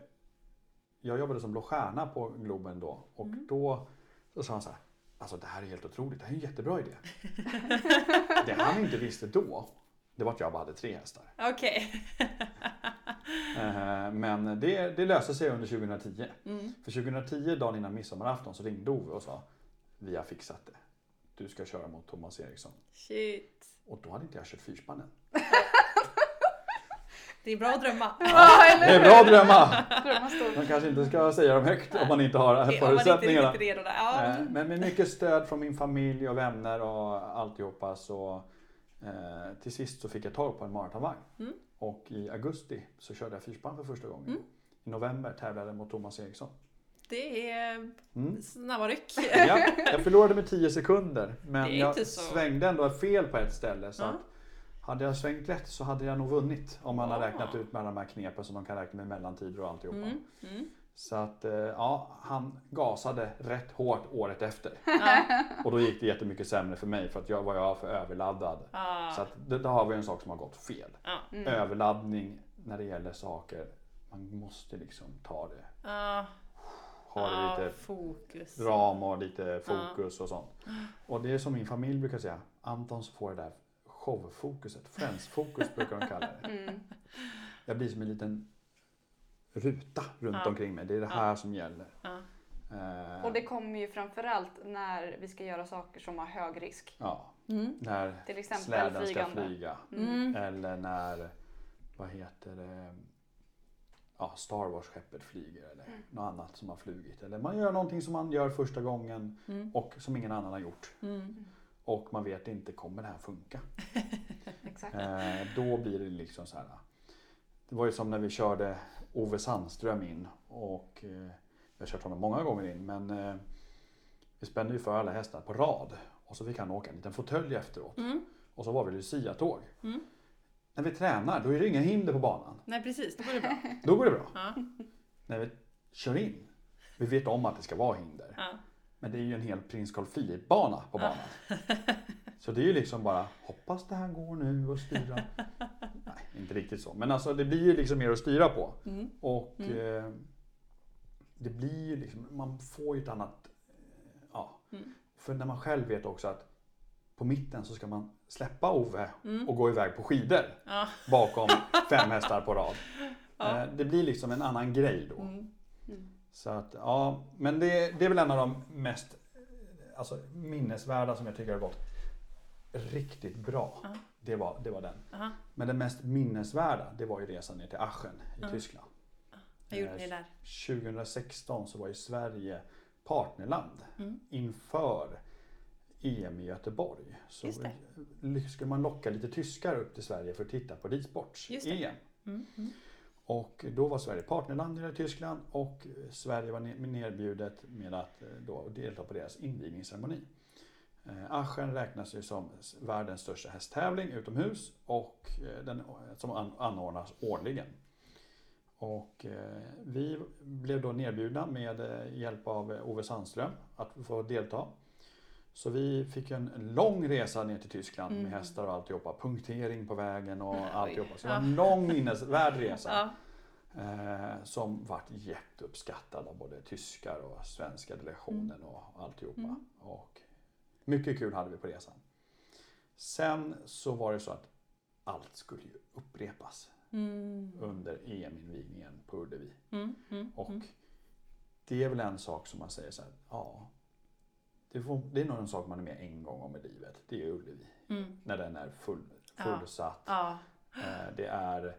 jag jobbade som Blå Stjärna på Globen då. Och Mm. då så sa han så här. Alltså det här är helt otroligt, det här är en jättebra idé. det han inte visste då, det var att jag bara hade tre hästar. Okej. Eh, Men det, det löste sig under 2010. Mm. För 2010, dagen innan midsommarafton, så ringde Ove och sa Vi har fixat det. Du ska köra mot Thomas Eriksson. Shit. Och då hade inte jag kört fyrspannen. Det är bra att drömma. Ja, eller Det är bra att drömma! Drömma stort. Man kanske inte ska säga dem högt om man inte har inte förutsättningarna. riktigt redo där. Ja. Men med mycket stöd från min familj och vänner och alltihopa så eh, till sist så fick jag tag på en maratonvagn. Mm. Och i augusti så körde jag fyrspann för första gången. Mm. I november tävlade jag mot Thomas Eriksson. Det är Mm. snabba ryck. Ja, jag förlorade med 10 sekunder men jag så- svängde ändå fel på ett ställe. Så Ja. att hade jag svängt rätt så hade jag nog vunnit om man har Ja. räknat ut med alla de här knepen som de kan räkna med mellantider och alltihopa. Mm. Mm. Så att eh, ja, han gasade rätt hårt året efter. Ja. Och då gick det jättemycket sämre för mig för att jag var jag för överladdad. Ja. Så att det, där har vi en sak som har gått fel. Ja. Mm. Överladdning när det gäller saker. Man måste liksom ta det. Ja. Ha det Ja, lite fokus. ram och lite fokus och sånt. Och det är som min familj brukar säga. Anton får det där showfokuset. Friends-fokus brukar de kalla det. Mm. Jag blir som en liten ruta runt Ja. omkring mig. Det är det Ja. här som gäller. Ja. Eh, Och det kommer ju framförallt när vi ska göra saker som har hög risk. Ja, Mm. när Till exempel släden ska flygande. flyga. Mm. Eller när, vad heter det, ja, Star Wars-skeppet flyger eller Mm. något annat som har flugit. Eller man gör någonting som man gör första gången Mm. och som ingen annan har gjort. Och man vet inte, kommer det här funka? Eh, då blir det liksom så här. Det var ju som när vi körde Ove Sandström in och eh, jag har kört honom många gånger in men eh, vi spände ju för alla hästar på rad och så fick han åka en liten fåtölj efteråt. Mm. Och så var vi Lucia-tåg. Mm. När vi tränar då är det inga hinder på banan. Nej precis, då går det bra. Då går det bra. Ja. När vi kör in, vi vet om att det ska vara hinder. Ja. Men det är ju en hel prins Carl Philip-bana på banan. Så det är ju liksom bara, hoppas det här går nu och styra. Nej, inte riktigt så. Men alltså det blir ju liksom mer att styra på. Mm. Och Mm. eh, det blir ju liksom, man får ju ett annat, eh, ja. Mm. För när man själv vet också att på mitten så ska man släppa Ove Mm. och gå iväg på skidor bakom fem hästar på rad. Ja. Eh, Det blir liksom en annan grej då. Så att, ja, men det, det är väl en av de mest eh, alltså, minnesvärda som jag tycker har gått riktigt bra. Ja. Det, var, det var den. Aha. Men den mest minnesvärda, det var ju resan ner till Aachen i Ja. Tyskland. Vad gjorde Eh, ni där? 2016 så var ju Sverige partnerland Mm. inför EM i Göteborg. Så skulle man locka lite tyskar upp till Sverige för att titta på ridsports Just det. EM. Mm. Mm. Och då var Sverige partnerland i Tyskland och Sverige var nerbjudet med att eh, då delta på deras invigningsceremoni. Aschen Aachen räknas ju som världens största hästtävling utomhus och eh, den som anordnas årligen. Och vi blev då nerbjudna med hjälp av Ove Sandström att få delta. Så vi fick en lång resa ner till Tyskland Mm. med hästar och alltihopa. Punktering på vägen och Oj. alltihopa. Så det var en lång minnesvärd resa. Ja. Eh, som vart jätteuppskattad av både tyskar och svenska delegationen och alltihopa. Mm. Och mycket kul hade vi på resan. Sen så var det så att allt skulle ju upprepas Mm. under EM-invigningen på Ullevi. Mm. Mm. Och Mm. det är väl en sak som man säger så här, ja. Det, får, det är nog en sak man är med en gång om i livet. Det är Ullevi. Mm. När den är full, fullsatt. Ja. Eh, Det är,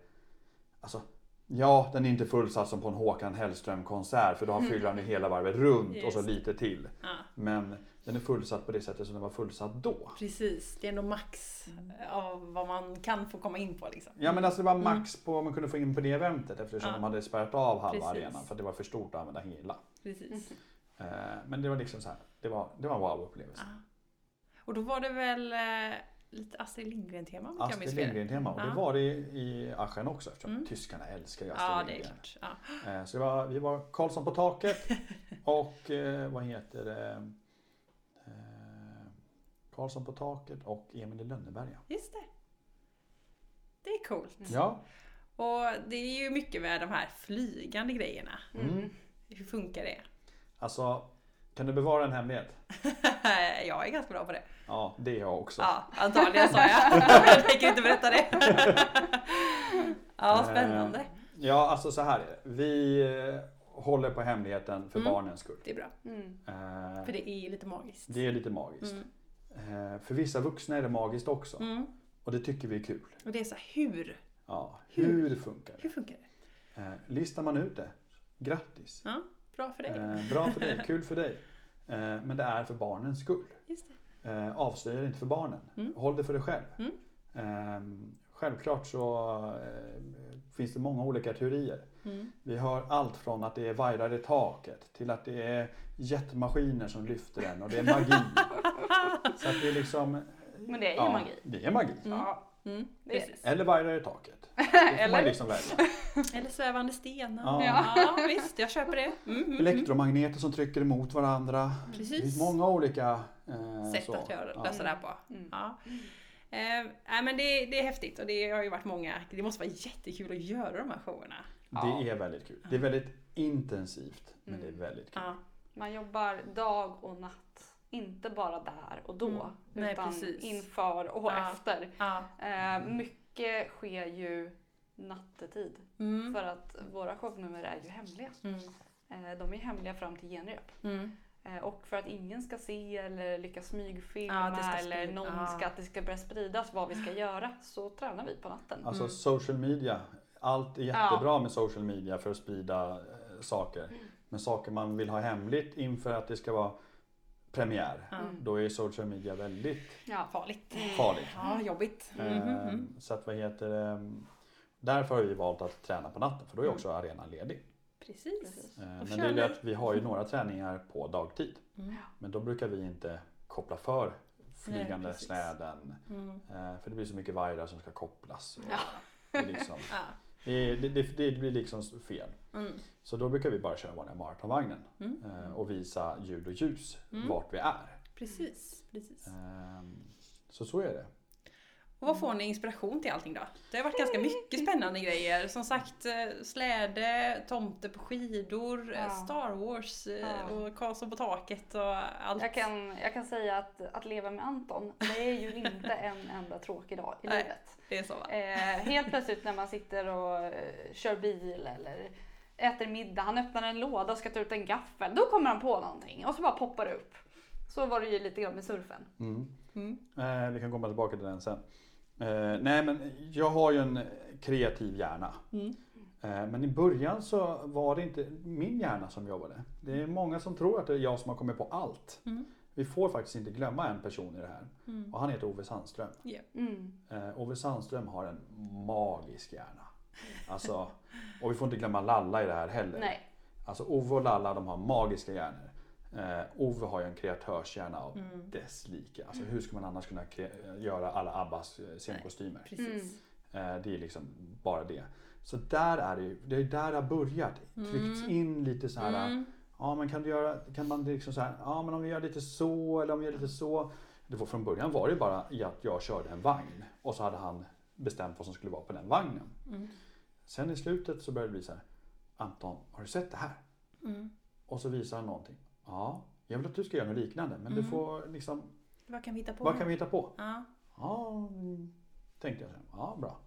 alltså, ja den är inte fullsatt som på en Håkan Hellström-konsert för då Mm. fyller han ju hela varvet runt och så Just. lite till. ja. Men den är fullsatt på det sättet som den var fullsatt då. Precis, det är ändå max av vad man kan få komma in på liksom. Ja men alltså det var Mm. max på vad man kunde få in på det eventet eftersom Ja. de hade spärrat av halva Precis. arenan för att det var för stort att använda hela. Precis. Eh, Men det var liksom så här, det var, det var en wow-upplevelse. Ja. Och då var det väl eh, lite Astrid Lindgren-tema om Astrid? Lindgren-tema och det Ja. var det i Aachen också eftersom Mm. tyskarna älskar ju Astrid det är Lindgren. Eh, Så det var, vi var Karlsson på taket och eh, vad heter det? Karlsson på taket och Emil i Lönneberga. Just det. Det är coolt. Ja, Och det är ju mycket med de här flygande grejerna. mm. Hur funkar det? Alltså kan du bevara en hemlighet? jag är ganska bra på det. Ja, det är jag också. Ja, antagligen sa jag. jag tänker inte berätta det. ja, spännande. Ja, alltså så här. Vi eh, håller på hemligheten för Mm. barnens skull. Det är bra. Mm. Eh, För det är lite magiskt. Det är lite magiskt. Mm. Eh, För vissa vuxna är det magiskt också. Mm. Och det tycker vi är kul. Och det är så här, hur Ja, hur funkar Hur det? funkar det? Eh, listar man ut det, grattis! Ja, bra för dig. Eh, bra för dig, kul för dig. Eh, men det är för barnens skull. Just det. Eh, avslöja det inte för barnen. Mm. Håll det för dig själv. Mm. Eh, självklart så eh, finns det många olika teorier. Mm. Vi har allt från att det är vajrar i taket till att det är jetmaskiner som lyfter den och det är magi. så att det är liksom... Men det är ju magi. Det är magi. Mm. Ja, Mm. Det. Eller vajrar i taket. Det Eller? liksom. Eller svävande stenar. Ja. Ja. visst, jag köper det. Mm, mm, mm. Elektromagneter som trycker emot varandra. Det Precis. finns många olika eh, sätt så. att göra, Ja. lösa det här på. Mm. Ja. Eh, men det, det är häftigt och det har ju varit många, det måste vara jättekul att göra de här showerna. Det är väldigt kul. Det är väldigt intensivt men det är Mm. väldigt kul. Ja. Man jobbar dag och natt. Inte bara där och då. Mm. Nej, Utan precis. inför och Ja. efter. Ja. Eh, mycket sker ju nattetid. Mm. För att våra shownummer är ju hemliga. Mm. Eh, de är hemliga fram till genrep. Mm. Eh, och för att ingen ska se eller lyckas Ja, smygfilma ska eller någon ja. ska, att det ska börja spridas vad vi ska göra så tränar vi på natten. Alltså Mm. social media. Allt är jättebra med social media för att sprida eh, saker. Men saker man vill ha hemligt inför att det ska vara premiär. Mm. Då är social media väldigt Ja. Farligt. farligt. Ja, jobbigt. Mm, mm, mm. Ehm, Så att vad heter det? Därför har vi valt att träna på natten för då är Mm. också arenan ledig. Precis. Ehm, Men det är att vi har ju några träningar på dagtid. Mm. Men då brukar vi inte koppla för flygande precis. släden. Mm. Ehm, För det blir så mycket vajrar som ska kopplas. och Ja. Det, liksom, Ja. det, det, det, det blir liksom fel. Mm. Så då brukar vi bara köra vanliga maratonvagnen Mm. eh, och visa ljud och ljus Mm. vart vi är. Precis, precis. Ehm, Så så är det. Och vad får ni inspiration till allting då? Det har varit ganska mycket spännande grejer. Som sagt, eh, släde, tomte på skidor, eh, Ja. Star Wars Ja. och Karlsson på taket och allt. Jag kan, jag kan säga att, att leva med Anton, det är ju inte en enda tråkig dag i Nej. livet. Det är så va? Eh, helt plötsligt när man sitter och kör bil eller äter middag, han öppnar en låda och ska ta ut en gaffel, då kommer han på någonting och så bara poppar det upp. Så var det ju lite grann med surfen. Mm. Mm. Eh, vi kan komma tillbaka till den sen. Eh, nej men jag har ju en kreativ hjärna. Mm. Eh, men i början så var det inte min hjärna som jobbade. Det är många som tror att det är jag som har kommit på allt. Mm. Vi får faktiskt inte glömma en person i det här. Mm. Och han heter Ove Sandström. Mm. Eh, Ove Sandström har en magisk hjärna. Alltså, och vi får inte glömma Lalla i det här heller. Nej. Alltså Ove och Lalla de har magiska hjärnor. Eh, Ove har ju en kreatörshjärna av Mm. dess like. Alltså hur ska man annars kunna göra alla Abbas eh, scenkostymer? Precis. Eh, det är liksom bara det. Så där är det ju, det är där det har börjat. Tryckts Mm. in lite så här. Mm. Ja men kan du göra, kan man liksom så här, ja men om vi gör lite så eller om vi gör lite så. Det var, från början var det bara i att jag körde en vagn och så hade han bestämt vad som skulle vara på den vagnen. Mm. Sen i slutet så började det bli så här. Anton, har du sett det här? Mm. Och så visar han någonting. Ja, jag vill att du ska göra något liknande men du Mm. får liksom, Vad kan vi hitta på? vad kan vi hitta på? Ja. Ja, tänkte jag. sen. Ja, bra.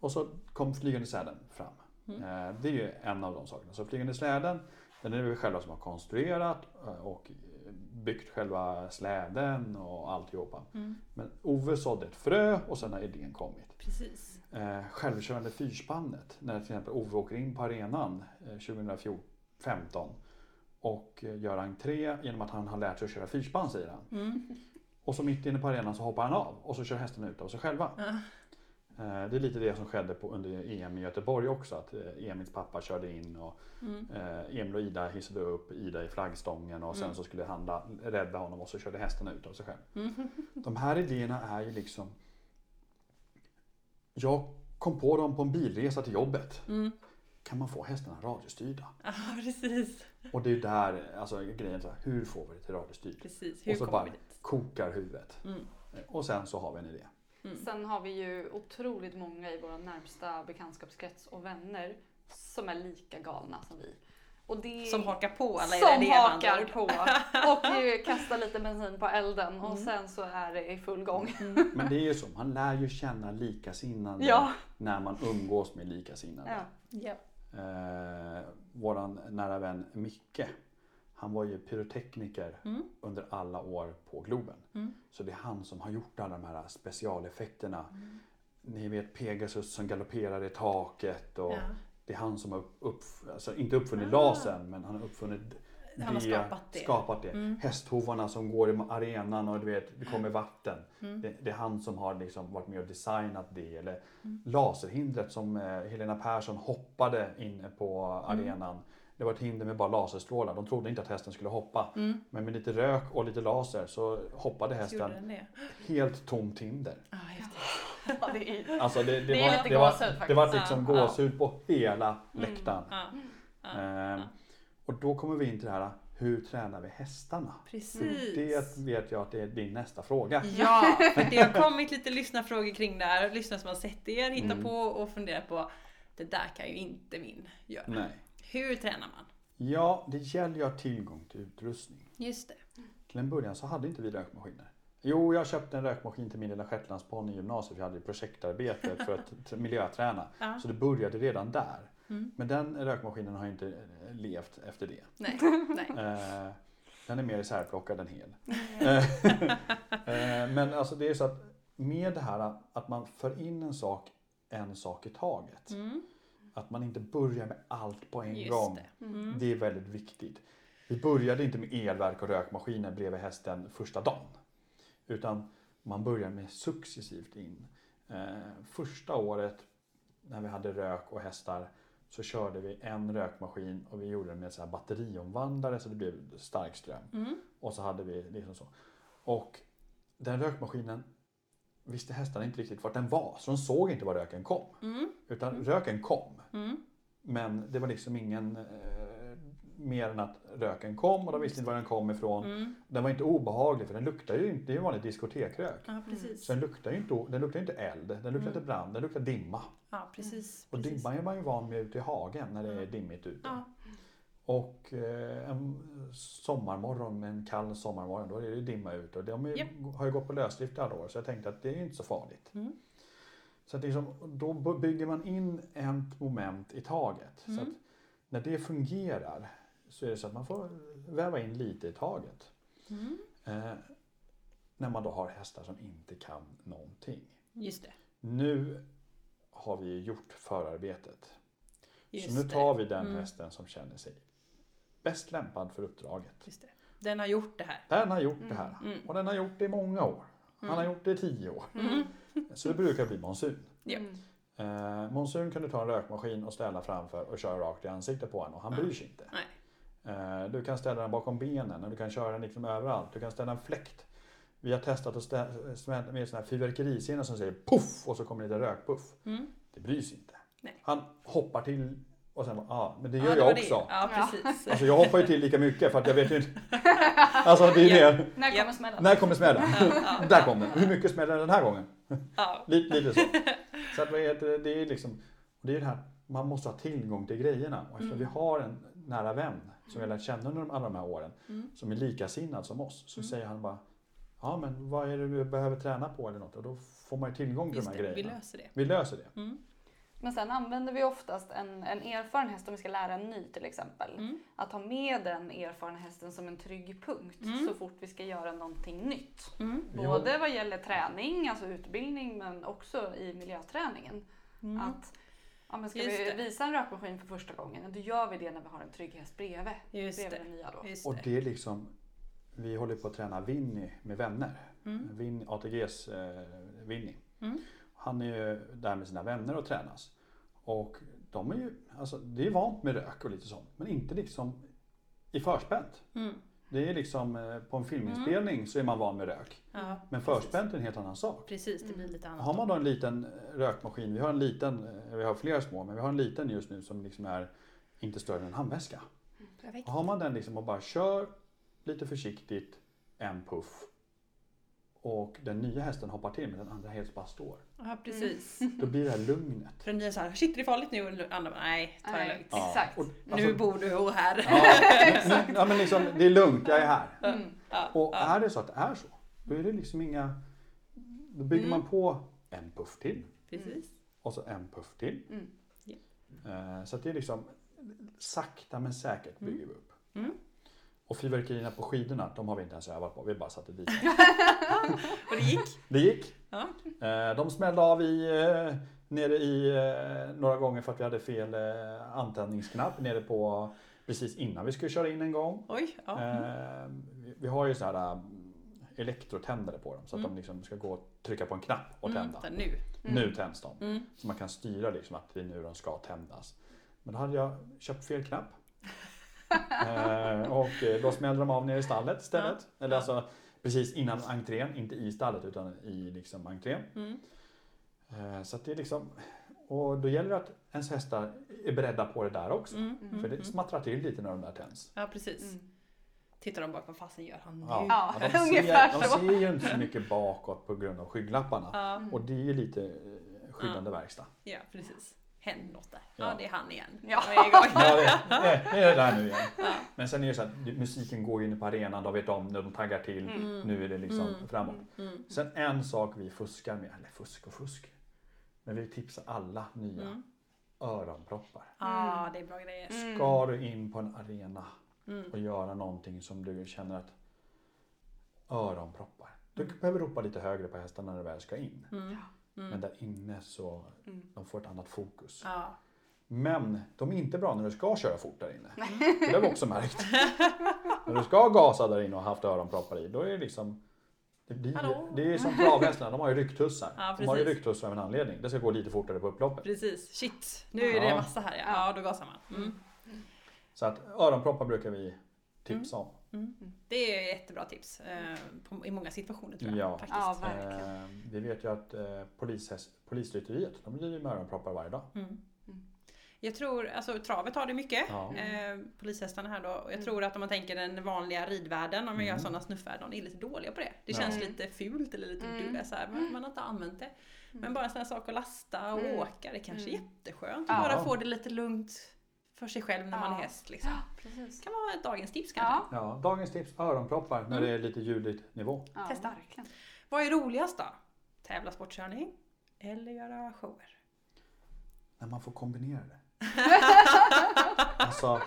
Och så kom flygande släden fram. Mm. Eh, Det är ju en av de sakerna. Så flygande släden, den är det vi själva som har konstruerat eh, och byggt själva släden och alltihopa. Mm. Men Ove sådde ett frö och sen har idén kommit. Precis. Eh, självkörande fyrspannet, när till exempel Ove åker in på arenan eh, 2015 och eh, gör entré genom att han har lärt sig att köra fyrspann säger han. Mm. Och så mitt inne på arenan så hoppar han av och så kör hästen ut av sig själva. Ja. Eh, Det är lite det som skedde på, under EM i Göteborg också. Att eh, Emils pappa körde in och Mm. eh, Emil och Ida hissade upp Ida i flaggstången och sen Mm. så skulle han la- rädda honom och så körde hästen ut av sig själv. Mm. De här idéerna är ju liksom... Jag kom på dem på en bilresa till jobbet. Mm. Kan man få hästarna radiostyrda? Ja, precis. Och det är ju där alltså, grejen här, hur får vi det till radiostyrt? Precis. Hur Och så bara kokar huvudet. Mm. Och sen så har vi en idé. Mm. Sen har vi ju otroligt många i vår närmsta bekantskapskrets och vänner som är lika galna som vi. Och det... Som hakar på alla som idéer hakar på och kastar lite bensin på elden och Mm. sen så är det i full gång. Mm. Men det är ju så, man lär ju känna likasinnande Ja. när man umgås med likasinnade. ja. Ja. Eh, våran nära vän Micke, han var ju pyrotekniker Mm. under alla år på Globen. Mm. Så det är han som har gjort alla de här specialeffekterna. ni vet Pegasus som galopperar i taket och Ja. det är han som har upp, alltså inte uppfunnit Ah. lasern men han har uppfunnit Han har skapat det. skapat det. Mm. Hästhovarna som går i arenan och du vet, det kommer vatten. Mm. Det, det är han som har liksom varit med och designat det. Eller Mm. laserhindret som eh, Helena Persson hoppade inne på Mm. arenan. Det var ett hinder med bara laserstrålar. De trodde inte att hästen skulle hoppa. Mm. Men med lite rök och lite laser så hoppade Så hästen det. helt tomt hinder. Ah. Ja, det är, Alltså det, det, Det är var, lite det, var, gåshud faktiskt. det var liksom Ja. gåshud på hela läktaren. Ja. Ehm, och då kommer vi in till det här, hur tränar vi hästarna? Precis. Det vet jag att det är din nästa fråga. Ja, för det har kommit lite lyssnarfrågor kring det här. Lyssnare som har sett er hitta Mm. på och funderat på det där kan ju inte min göra. Nej. Hur tränar man? Ja, det gäller ju att ha tillgång till utrustning. Just det. Till en början så hade inte vi rökmaskiner. Jo, jag köpte en rökmaskin till min lilla shetlandsponny i gymnasiet. Vi hade ett projektarbete för att miljöträna. Ja. Så det började redan där. Mm. Men den rökmaskinen har inte eh, levt efter det. Nej, nej. Eh, den är mer isärplockad än hel. Eh, eh, Men alltså det är så att med det här att man för in en sak, en sak i taget. Mm. Att man inte börjar med allt på en Just gång. det. Mm. Det är väldigt viktigt. Vi började inte med elverk och rökmaskiner bredvid hästen första dagen. Utan man börjar med successivt in. Eh, första året när vi hade rök och hästar så körde vi en rökmaskin och vi gjorde den med så här batteriomvandlare så det blev stark ström. Mm. Och så hade vi liksom så. Och den rökmaskinen visste hästarna inte riktigt vart den var så de såg inte var röken kom. Mm. Utan röken kom. Mm. Men det var liksom ingen eh, mer än att röken kom och de visste inte var den kom ifrån. Mm. Den var inte obehaglig för den luktar ju inte, det är ju vanlig diskotekrök. Ja. Så den luktar ju inte, den luktar inte eld, den luktar Mm. inte brand, den luktar dimma. Ja, precis. Och precis. dimman är man ju van med ute i hagen när det är dimmigt ute. Ja. Och eh, en sommarmorgon, en kall sommarmorgon, då är det dimma ute. Och de är, Japp. har ju gått på lösdrift alla år så jag tänkte att det är ju inte så farligt. Mm. Så att liksom, då bygger man in ett moment i taget. Så Mm. att när det fungerar så är det så att man får väva in lite i taget. Mm. Eh, när man då har hästar som inte kan någonting. Just det. Nu har vi ju gjort förarbetet. Just så nu tar vi den Mm. hästen som känner sig bäst lämpad för uppdraget. Just det. Den har gjort det här. Den har gjort det här. Mm. Och den har gjort det i många år. Han har gjort det i tio år. Mm. Så det brukar bli monsun. Mm. Eh, monsun kan du ta en rökmaskin och ställa framför och köra rakt i ansiktet på honom och han bryr sig inte. Nej. Eh, du kan ställa den bakom benen och du kan köra den liksom överallt. Du kan ställa en fläkt. Vi har testat att stä- smälla med sådana här fyrverkeriscener som säger poff och så kommer det lite rökpuff. Mm. Det bryr sig inte. Nej. Han hoppar till och sen bara, ja men det Ja, gör det var jag det. också. Ja, Ja. precis. Alltså jag hoppar ju till lika mycket för att jag vet ju inte. Alltså det är Ja. det. När kommer smällen? När kommer smällen? ja. Där kom den. Hur mycket smäller den här gången? Ja. Lite, lite så. Så att vad heter det, det är liksom, det är det här, man måste ha tillgång till grejerna. Och eftersom Mm. vi har en nära vän som vi har lärt känna under alla de här åren, Mm. som är likasinnad som oss, så Mm. säger han bara, ja men vad är det du behöver träna på eller något? Och då får man ju tillgång till Just de här det, vi grejerna. löser det. Vi löser det. Men sen använder vi oftast en, en erfaren häst om vi ska lära en ny till exempel. Mm. Att ha med den erfarna hästen som en trygg punkt Mm. så fort vi ska göra någonting nytt. Mm. Både vad gäller träning, alltså utbildning, men också i miljöträningen. Mm. Att ja, men ska Just vi det. visa en rökmaskin för första gången, då gör vi det när vi har en trygg häst bredvid. Just bredvid det. den nya då. Just Och det. det är liksom, vi håller på att träna Winnie med vänner. Mm. Vin, ATGs eh, Winnie. Mm. Han är ju där med sina vänner och tränas. Och de är ju, alltså det är vant med rök och lite sånt. Men inte liksom i förspänt. Mm. Det är liksom eh, på en filminspelning så är man van med rök. Ja, Men förspänt är en helt annan sak. precis. Det blir lite annat. Har man då en liten eh, rökmaskin, vi har en liten, eh, vi har flera små, men vi har en liten just nu som liksom är inte större än en handväska. Perfekt. Har man den liksom och bara kör lite försiktigt en puff och den nya hästen hoppar till men den andra helt bara står. Ja, precis. Då blir det här lugnet. För den nya såhär, shit det är farligt nu. Och andra bara, nej, ta det lugnt. Ja, Exakt. och, Nu alltså, bor du här. ja, ja, men liksom, det är lugnt, jag är här. Mm. Ja, Och ja. är det så att det är så, då är det liksom inga... Då bygger Mm. man på en puff till Precis. och så en puff till. Mm. Eh, Så att det är liksom sakta men säkert bygger vi upp. Mm. Och fyrverkerierna på skidorna, de har vi inte ens övat på. Vi bara satte dit. Och det gick. Det gick. Ja. Eh, De smällde av i, eh, nere i eh, några gånger för att vi hade fel antändningsknapp nere på precis innan vi skulle köra in en gång. Oj, ja. Vi- har ju så här mm, elektrotändare på dem så att de liksom ska gå och trycka på en knapp och Mm, tända. så nu. Nu tänds de. Mm. Så man kan styra liksom att det är nu de ska tändas. Men då hade jag köpt fel knapp. Eh, och eh, då smällde de av nere i stallet istället. Eller Ja. alltså precis innan entrén, inte i stallet utan i liksom entrén. Mm. Eh, så att det är liksom, och då gäller det att ens hästar är beredda på det där också. Mm. För det smattrar till lite när de där tänds. Ja, precis. Mm. Tittar de bak, vad fasen gör han nu? Ja, Ja, de, ser, de ser ju inte så mycket bakåt på grund av skygglapparna. Ja, Och det är ju lite eh, skyddande verkstad. ja precis. Händer något där. Ja, Ja. det är han igen. Ja. Och är igång. Ja, det, det, det är det där nu igen. Ja. Men sen är det så att musiken går inne på arenan, de vet om när de taggar till. Mm. Nu är det liksom Mm. framåt. Mm. Sen en sak vi fuskar med, eller fusk och fusk. Men vi tipsar alla nya Mm. öronproppar. Ja, det är bra grejer. Mm. Ska du in på en arena Mm. och göra någonting som du känner att öronproppar. Du behöver ropa lite högre på hästarna när du väl ska in. Mm. Men där inne så Mm. de får ett annat fokus. Ja. Men de är inte bra när du ska köra fort där inne. Det har vi också märkt. när du ska gasa där inne och haft öronproppar i, då är det liksom det, blir, det är som travhästarna, de har ju rycktussar. Ja, de har ju rycktussar av en anledning. Det ska gå lite fortare på upploppet. Precis. Shit, nu är det Ja. massa här ja. Ja, då gasar man. Mm. Så att öronproppar brukar vi tipsa om. Det är jättebra tips eh, på, i många situationer tror jag. Ja. Faktiskt. Ja. Eh, vi vet ju att eh, polishäst, polisrytteriet, de driver med öronproppar varje dag. Mm. Jag tror, alltså travet har det mycket. Ja. Eh, polishästarna här då. Och jag Mm. tror att om man tänker den vanliga ridvärlden, om man gör Mm. sådana snuffvärden, de är lite dåliga på det. Det Ja. känns Mm. lite fult eller lite Mm. du, så här, man, man har inte använt det. Men bara en sån här sak att lasta och Mm. åka, det kanske är Mm. jätteskönt. Ja. Att bara få det lite lugnt för sig själv när man är häst. Liksom. Ja, precis. kan vara dagens tips kanske. Ja, Ja, dagens tips, öronproppar när Mm. det är lite ljudligt nivå. ja Testa. verkligen. Vad är roligast då? Tävla sportkörning eller göra shower? När man får kombinera det. alltså,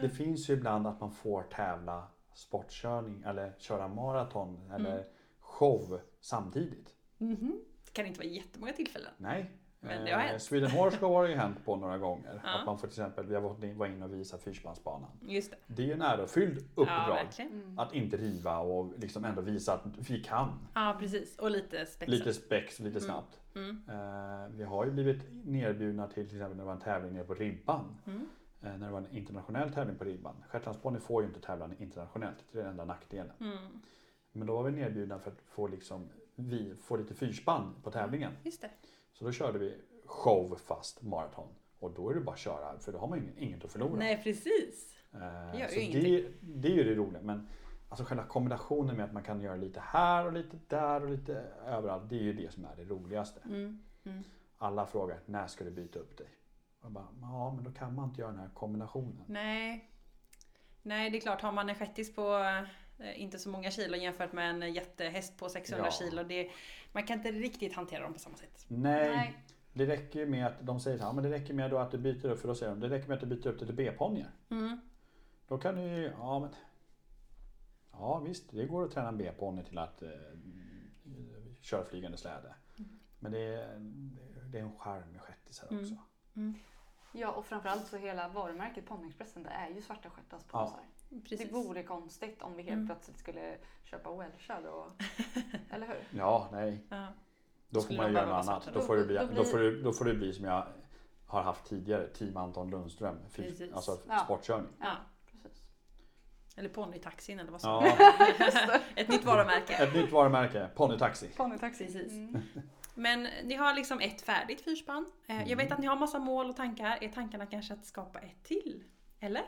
det finns ju ibland att man får tävla sportkörning eller köra maraton eller Mm. show samtidigt. Mhm. Det kan inte vara jättemånga tillfällen. Nej. Men det har Eh, hänt. Sweden Horse Show har ju hänt på några gånger. Ja. Att man får till exempel, vi har varit in- var inne och visat Fyrsbandsbanan. Just det. Det är ju en ärofylld Ja, uppdrag. verkligen. Mm. att inte riva och liksom ändå visa att vi kan. Ja, precis. Och lite spexa. Lite spex, lite Mm. snabbt. Mm. Eh, vi har ju blivit nerbjudna till till exempel när det var en tävling nere på ribban. Mm. Eh, när det var en internationell tävling på ribban. Shetlandsponny får ju inte tävla internationellt, det är den enda nackdelen. Mm. Men då var vi nerbjudna för att få, liksom, vi, få lite fyrspann på tävlingen. Just det. Så då körde vi show fast maraton. Och då är det bara att köra, för då har man ju inget att förlora. Nej, precis. Eh, Det gör så ju det, ingenting. det är ju det roliga. Men alltså själva kombinationen med att man kan göra lite här och lite där och lite överallt. Det är ju det som är det roligaste. Mm. Mm. Alla frågar när ska du byta upp dig? Och jag bara, ja men då kan man inte göra den här kombinationen. Nej. Nej, det är klart. Har man en shettis på inte så många kilo jämfört med en jättehäst på 600 Ja. kilo. Det, man kan inte riktigt hantera dem på samma sätt. Nej, Nej. det räcker ju med att de säger så här, ja, men det räcker med då att du byter upp, för då säger de, det räcker med att du byter upp dig till B-ponnyer. Mm. Då kan du ju, ja men Ja visst, det går att träna en B-ponny till att eh, köra flygande släde. Men det är, det är en charm med shettisar Mm. också. Ja, och framförallt så hela varumärket Ponyexpressen det är ju svarta stjärtans Precis. Det vore konstigt om vi helt Mm. plötsligt skulle köpa welshar och... Eller hur? Ja, nej. Ja. Då får Skulle man göra något annat. Då får, det Då- bli, då då, blir- får det, då får det bli som jag har haft tidigare, Team Anton Lundström. Precis. Alltså Ja. sportkörning. Ja. Precis. Eller ponnytaxin eller vad som Ja, Ett nytt varumärke. ett nytt varumärke, ponnytaxi. Ponytaxi. Precis. Mm. Men ni har liksom ett färdigt fyrspann. Eh, Jag Mm. vet att ni har massa mål och tankar. Är tankarna kanske att skapa ett till? Eller?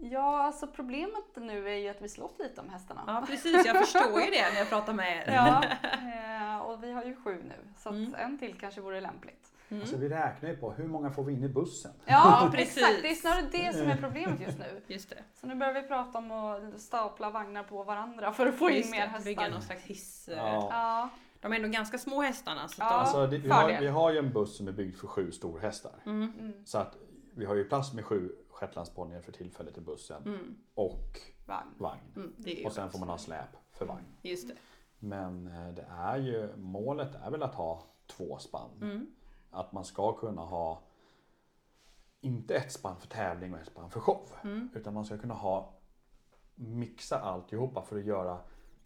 Ja, alltså problemet nu är ju att vi slåss lite om hästarna. Ja precis, jag förstår ju det när jag pratar med er. Ja, eh, och vi har ju sju nu. Så att Mm. en till kanske vore lämpligt. Mm. Alltså vi räknar ju på hur många får vi in i bussen? Ja, precis. exakt. Det är snarare det som är problemet just nu. Just det. Så nu börjar vi prata om att stapla vagnar på varandra för att få in Just mer det. Bygga hästar. någon slags hiss. eh. Ja. Ja, De är ändå ganska små hästarna. Så Ja. Alltså, det, vi, har, fördel. vi har ju en buss som är byggd för sju storhästar. mm. mm, Så att vi har ju plats med sju shetlandsponnyer för tillfället i bussen. Mm. Och vagn. vagn. Mm. Och sen får man ha släp för vagn. Just det. Men eh, det är ju, målet är väl att ha två spann. Mm. Att man ska kunna ha inte ett spann för tävling och ett spann för show. Mm. Utan man ska kunna ha mixa alltihopa för att göra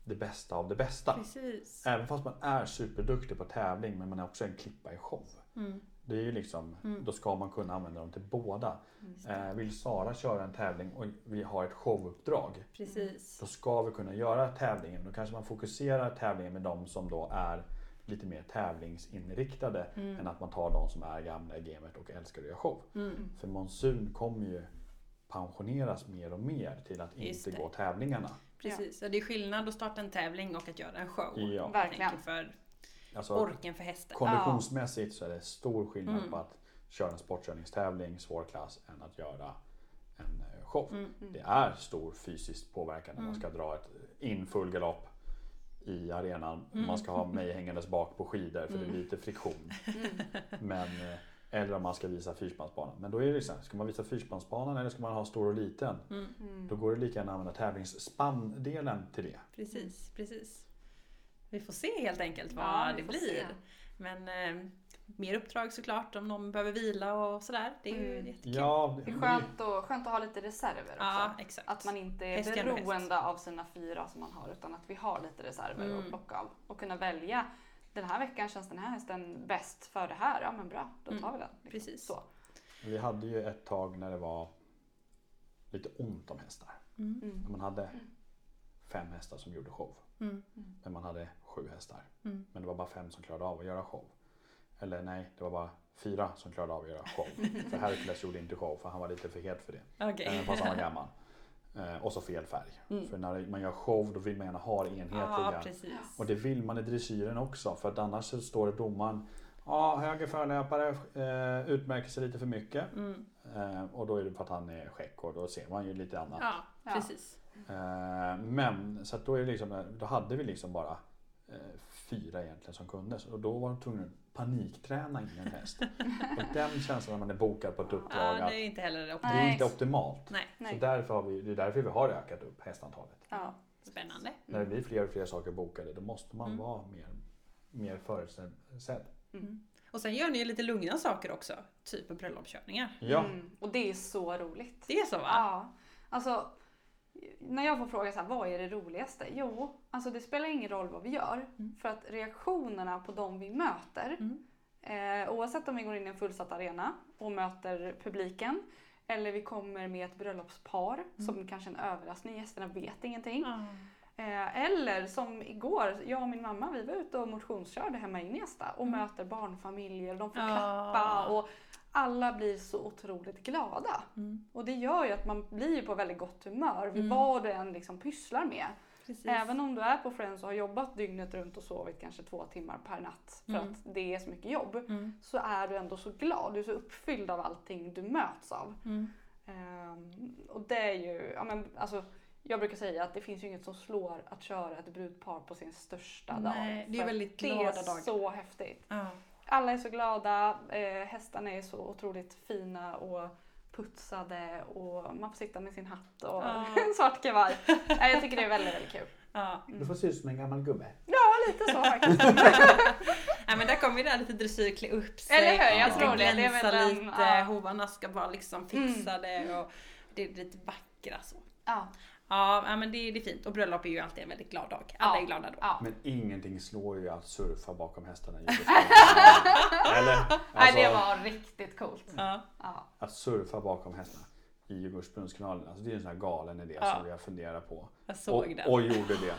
det bästa av det bästa. Precis. Även fast man är superduktig på tävling men man är också en klippa i show. Mm. Det är ju liksom, Mm. då ska man kunna använda dem till båda. Eh, vill Sara köra en tävling och vi har ett showuppdrag. Precis. Då ska vi kunna göra tävlingen. Då kanske man fokuserar tävlingen med de som då är lite mer tävlingsinriktade Mm. än att man tar de som är gamla i gamet och älskar att göra show. Mm. För Monsun kommer ju pensioneras mer och mer till att Just inte det. gå tävlingarna. Precis. Och det är skillnad att starta en tävling och att göra en show. Ja. Verkligen. För Alltså, orken för hästen. konditionsmässigt så är det stor skillnad Mm. på att köra en sportkörningstävling, svår klass, än att göra en eh, show. Mm. Det är stor fysisk påverkan när man Mm. ska dra ett in full galopp i arenan. Mm. Man ska ha mig hängandes bak på skidor för det Mm. blir lite friktion. Mm. Men, eh, eller om man ska visa fyrspannsbanan. Men då är det så här, ska man visa fyrspannsbanan eller ska man ha stor och liten? Mm. Mm. Då går det lika gärna att använda tävlingsspandelen till det. Precis, precis. Vi får se helt enkelt vad Ja, det blir. se. Men eh, mer uppdrag såklart om någon behöver vila och sådär. Det är ju Mm. jättekul. Ja, Det är skönt, och, skönt att ha lite reserver också. Ja, exakt. Att man inte är häst. beroende av sina fyra som man har utan att vi har lite reserver Mm. att plocka av. Och kunna välja. Den här veckan känns den här hästen bäst för det här. Ja men bra, då tar Mm. vi den. liksom. Precis. Så. Vi hade ju ett tag när det var lite ont om hästar. Mm. Mm. När man hade fem hästar som gjorde show. Mm. Men man hade sju hästar. Mm. Men det var bara fem som klarade av att göra show. Eller nej, det var bara fyra som klarade av att göra show. för Hercules gjorde inte show för han var lite för het för det. Okej. Även fast han var gammal. Eh, och så fel färg. Mm. För när man gör show då vill man gärna ha enhetliga. Ja, och det vill man i dressyren också. För att annars så står det domaren Ja, höger förlöpare eh, utmärker sig lite för mycket. Mm. Eh, och då är det för att han är skäck och då ser man ju lite annat. Ja, precis. Eh, men så då, är det liksom, då hade vi liksom bara eh, fyra egentligen som kunde. Så då var de tvungna att panikträna in en häst. och den känslan när man är bokad på ett uppdrag Ja, det är inte heller det optimalt. är Nej. inte optimalt. Nej, Så Nej. därför har vi, det är därför vi har ökat upp hästantalet. Ja. spännande. När det blir fler och fler saker bokade då måste man Mm. vara mer, mer förutsedd. Mm. Och sen gör ni ju lite lugna saker också. Typ bröllopskörningar. Ja, Mm. Och det är så roligt. Det är så va? Ja. Alltså, när jag får fråga så här, vad är det roligaste? Jo, alltså det spelar ingen roll vad vi gör. Mm. För att reaktionerna på de vi möter, Mm. eh, oavsett om vi går in i en fullsatt arena och möter publiken, eller vi kommer med ett bröllopspar Mm. som kanske är en överraskning, gästerna vet ingenting. Ja. Eh, eller som igår, jag och min mamma vi var ute och motionskörde hemma i Gnesta och Mm. möter barnfamiljer och de får Ja. klappa och alla blir så otroligt glada. Mm. Och det gör ju att man blir på väldigt gott humör Mm. vad du än liksom pysslar med. Precis. Även om du är på Friends och har jobbat dygnet runt och sovit kanske två timmar per natt för Mm. att det är så mycket jobb. Mm. Så är du ändå så glad, du är så uppfylld av allting du möts av. Ehm, och det är ju, ja men alltså jag brukar säga att det finns ju inget som slår att köra ett brudpar på sin största dag. Nej, det är väldigt Det glada är dagar. så häftigt. Ja. Alla är så glada, eh, hästarna är så otroligt fina och putsade och man får sitta med sin hatt och Ja. en svart kavaj. Nej, jag tycker det är väldigt, väldigt kul. Ja. du får se ut som en gammal gubbe. Ja, lite så faktiskt. Nej men där kommer ju det här lite dressyr, klä upp sig. Eller hur? Jag det tror det. Det är glänsa väl en- lite, ja. Mm. hovarna ska vara liksom fixade och det är lite vackra så. Ja, Ja ja, men det, det är fint och bröllop är ju alltid en väldigt glad dag. Alla Ja. är glada då. ja. Men ingenting slår ju att surfa bakom hästarna. i Eller? Nej, Alltså, det var riktigt coolt. Ja. Ja. Att surfa bakom hästarna i Djurgårdsbrunnskanalen. Alltså det är en sån här galen idé Ja. som vi har funderat på. Jag såg och, den. och gjorde det.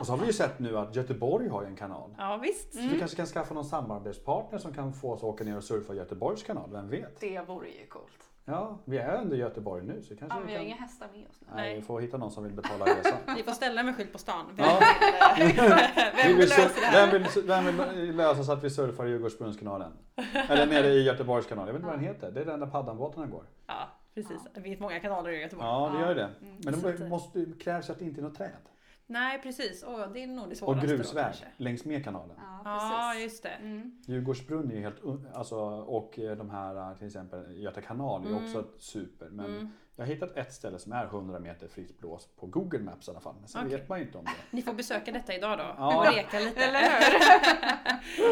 Och så har vi ju sett nu att Göteborg har ju en kanal. Ja visst. Mm. Så vi kanske kan skaffa någon samarbetspartner som kan få oss att åka ner och surfa Göteborgs kanal, vem vet? Det vore ju coolt. Ja, vi är under Göteborg nu så kanske Ja, vi vi har kan... inga hästar med oss nu. Nej, vi får hitta någon som vill betala resan. Vi får ställa med skylt på stan. Vem, Ja. vem Vi vill, löser det här? vem, vill, vem vill lösa så att vi surfar i Djurgårdsbrunnskanalen? Eller nere i Göteborgs kanal, jag vet inte vad den heter. Det är den där paddanbåtarna går. Ja precis. Det finns många kanaler i Göteborg. Ja, det gör det. Mm. Men det måste, krävs att det inte är något träd. Nej precis. Åh, det är nog det Och svåraste då grusväg längs med kanalen. Ja, precis. just det. Mm. Djurgårdsbrunn är ju helt alltså, och eh, de här till exempel Göta kanal är ju Mm. också super. Men Mm. Jag har hittat ett ställe som är 100 meter fritt blås på Google Maps i alla fall. Men sen Okej. vet man ju inte om det. Ni får besöka detta idag då Ja. och leka lite. Eller hur?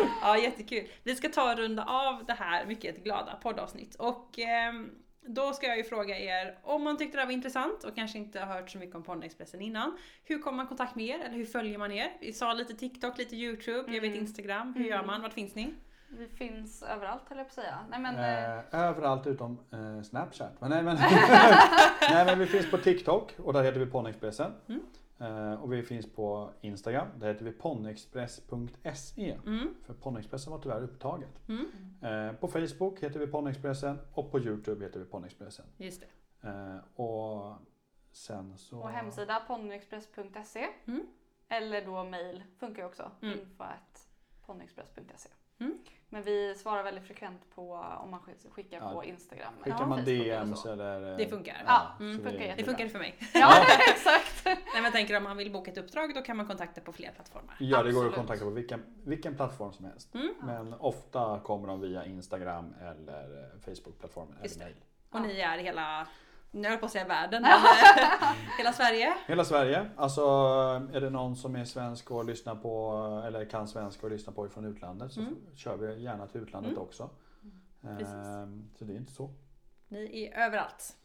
ja, jättekul. Vi ska ta och runda av det här mycket glada poddavsnitt och ehm, då ska jag ju fråga er om man tyckte det här var intressant och kanske inte har hört så mycket om Ponnexpressen innan. Hur kommer man i kontakt med er eller hur följer man er? Vi sa lite TikTok, lite YouTube, jag vet Mm. Instagram. Hur gör man? Vart finns ni? Vi finns överallt höll jag på att säga. Nej men, eh, Eh, överallt utom eh, Snapchat. Men nej, men, nej men vi finns på TikTok och där heter vi Ponnexpressen. Mm. Eh, och vi finns på Instagram, där heter vi ponnexpress.se. Mm. För Ponnexpressen var tyvärr upptaget. Mm. Eh, på Facebook heter vi Ponnexpressen och på Youtube heter vi Ponnexpressen. Just det. Eh, och sen så... och hemsida ponnyexpress.se Mm. eller då mail funkar ju också. Mm. Info at ponnyexpress.se. Mm. Men vi svarar väldigt frekvent på om man skick- skickar Ja. på Instagram eller Skickar man eller DMs så. eller... eh, Det funkar. Ja, mm, funkar jättebra. Det funkar för mig. Ja, exakt. Nej, men tänker om man vill boka ett uppdrag då kan man kontakta på fler plattformar. Ja, det går Absolut. att kontakta på vilken, vilken plattform som helst. Mm. Men ofta kommer de via Instagram eller eh, Facebook-plattformen eller det. mail. Och Ja. ni är hela, nu höll jag på att säga världen, men eh, hela Sverige. Hela Sverige. Alltså är det någon som är svensk och lyssnar på eller kan svenska och lyssnar på ifrån utlandet så Mm. kör vi gärna till utlandet Mm. också. Precis. Ehm, Så det är inte så. Ni är överallt.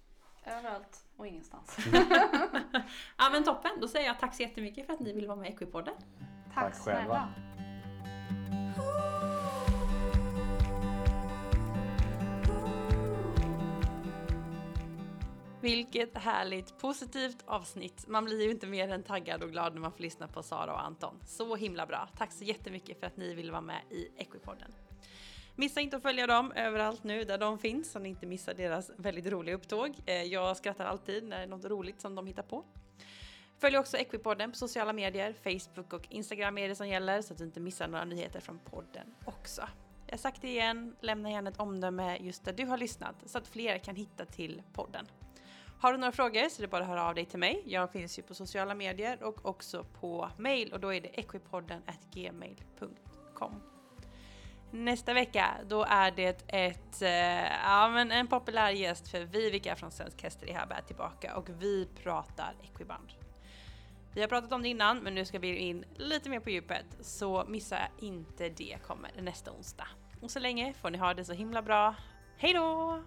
Överallt och ingenstans. Ja men toppen, då säger jag tack så jättemycket för att ni vill vara med i Equipodden. Tack, Tack själva. snälla. Vilket härligt positivt avsnitt. Man blir ju inte mer än taggad och glad när man får lyssna på Sara och Anton. Så himla bra. Tack så jättemycket för att ni vill vara med i Equipodden. Missa inte att följa dem överallt nu där de finns så ni inte missar deras väldigt roliga upptåg. Eh, jag skrattar alltid när det är något roligt som de hittar på. Följ också Equipodden på sociala medier, Facebook och Instagram är det som gäller så att du inte missar några nyheter från podden också. Jag har sagt det igen, lämna gärna ett omdöme just där du har lyssnat så att fler kan hitta till podden. Har du några frågor så är det bara att höra av dig till mig. Jag finns ju på sociala medier och också på mail och då är det equipodden gmail.com. Nästa vecka då är det ett, eh, ja, men en populär gäst för Vivica från Svensk Hästrehab är tillbaka och vi pratar equiband. Vi har pratat om det innan men nu ska vi in lite mer på djupet så missa inte det kommer nästa onsdag. Och så länge får ni ha det så himla bra. Hej då!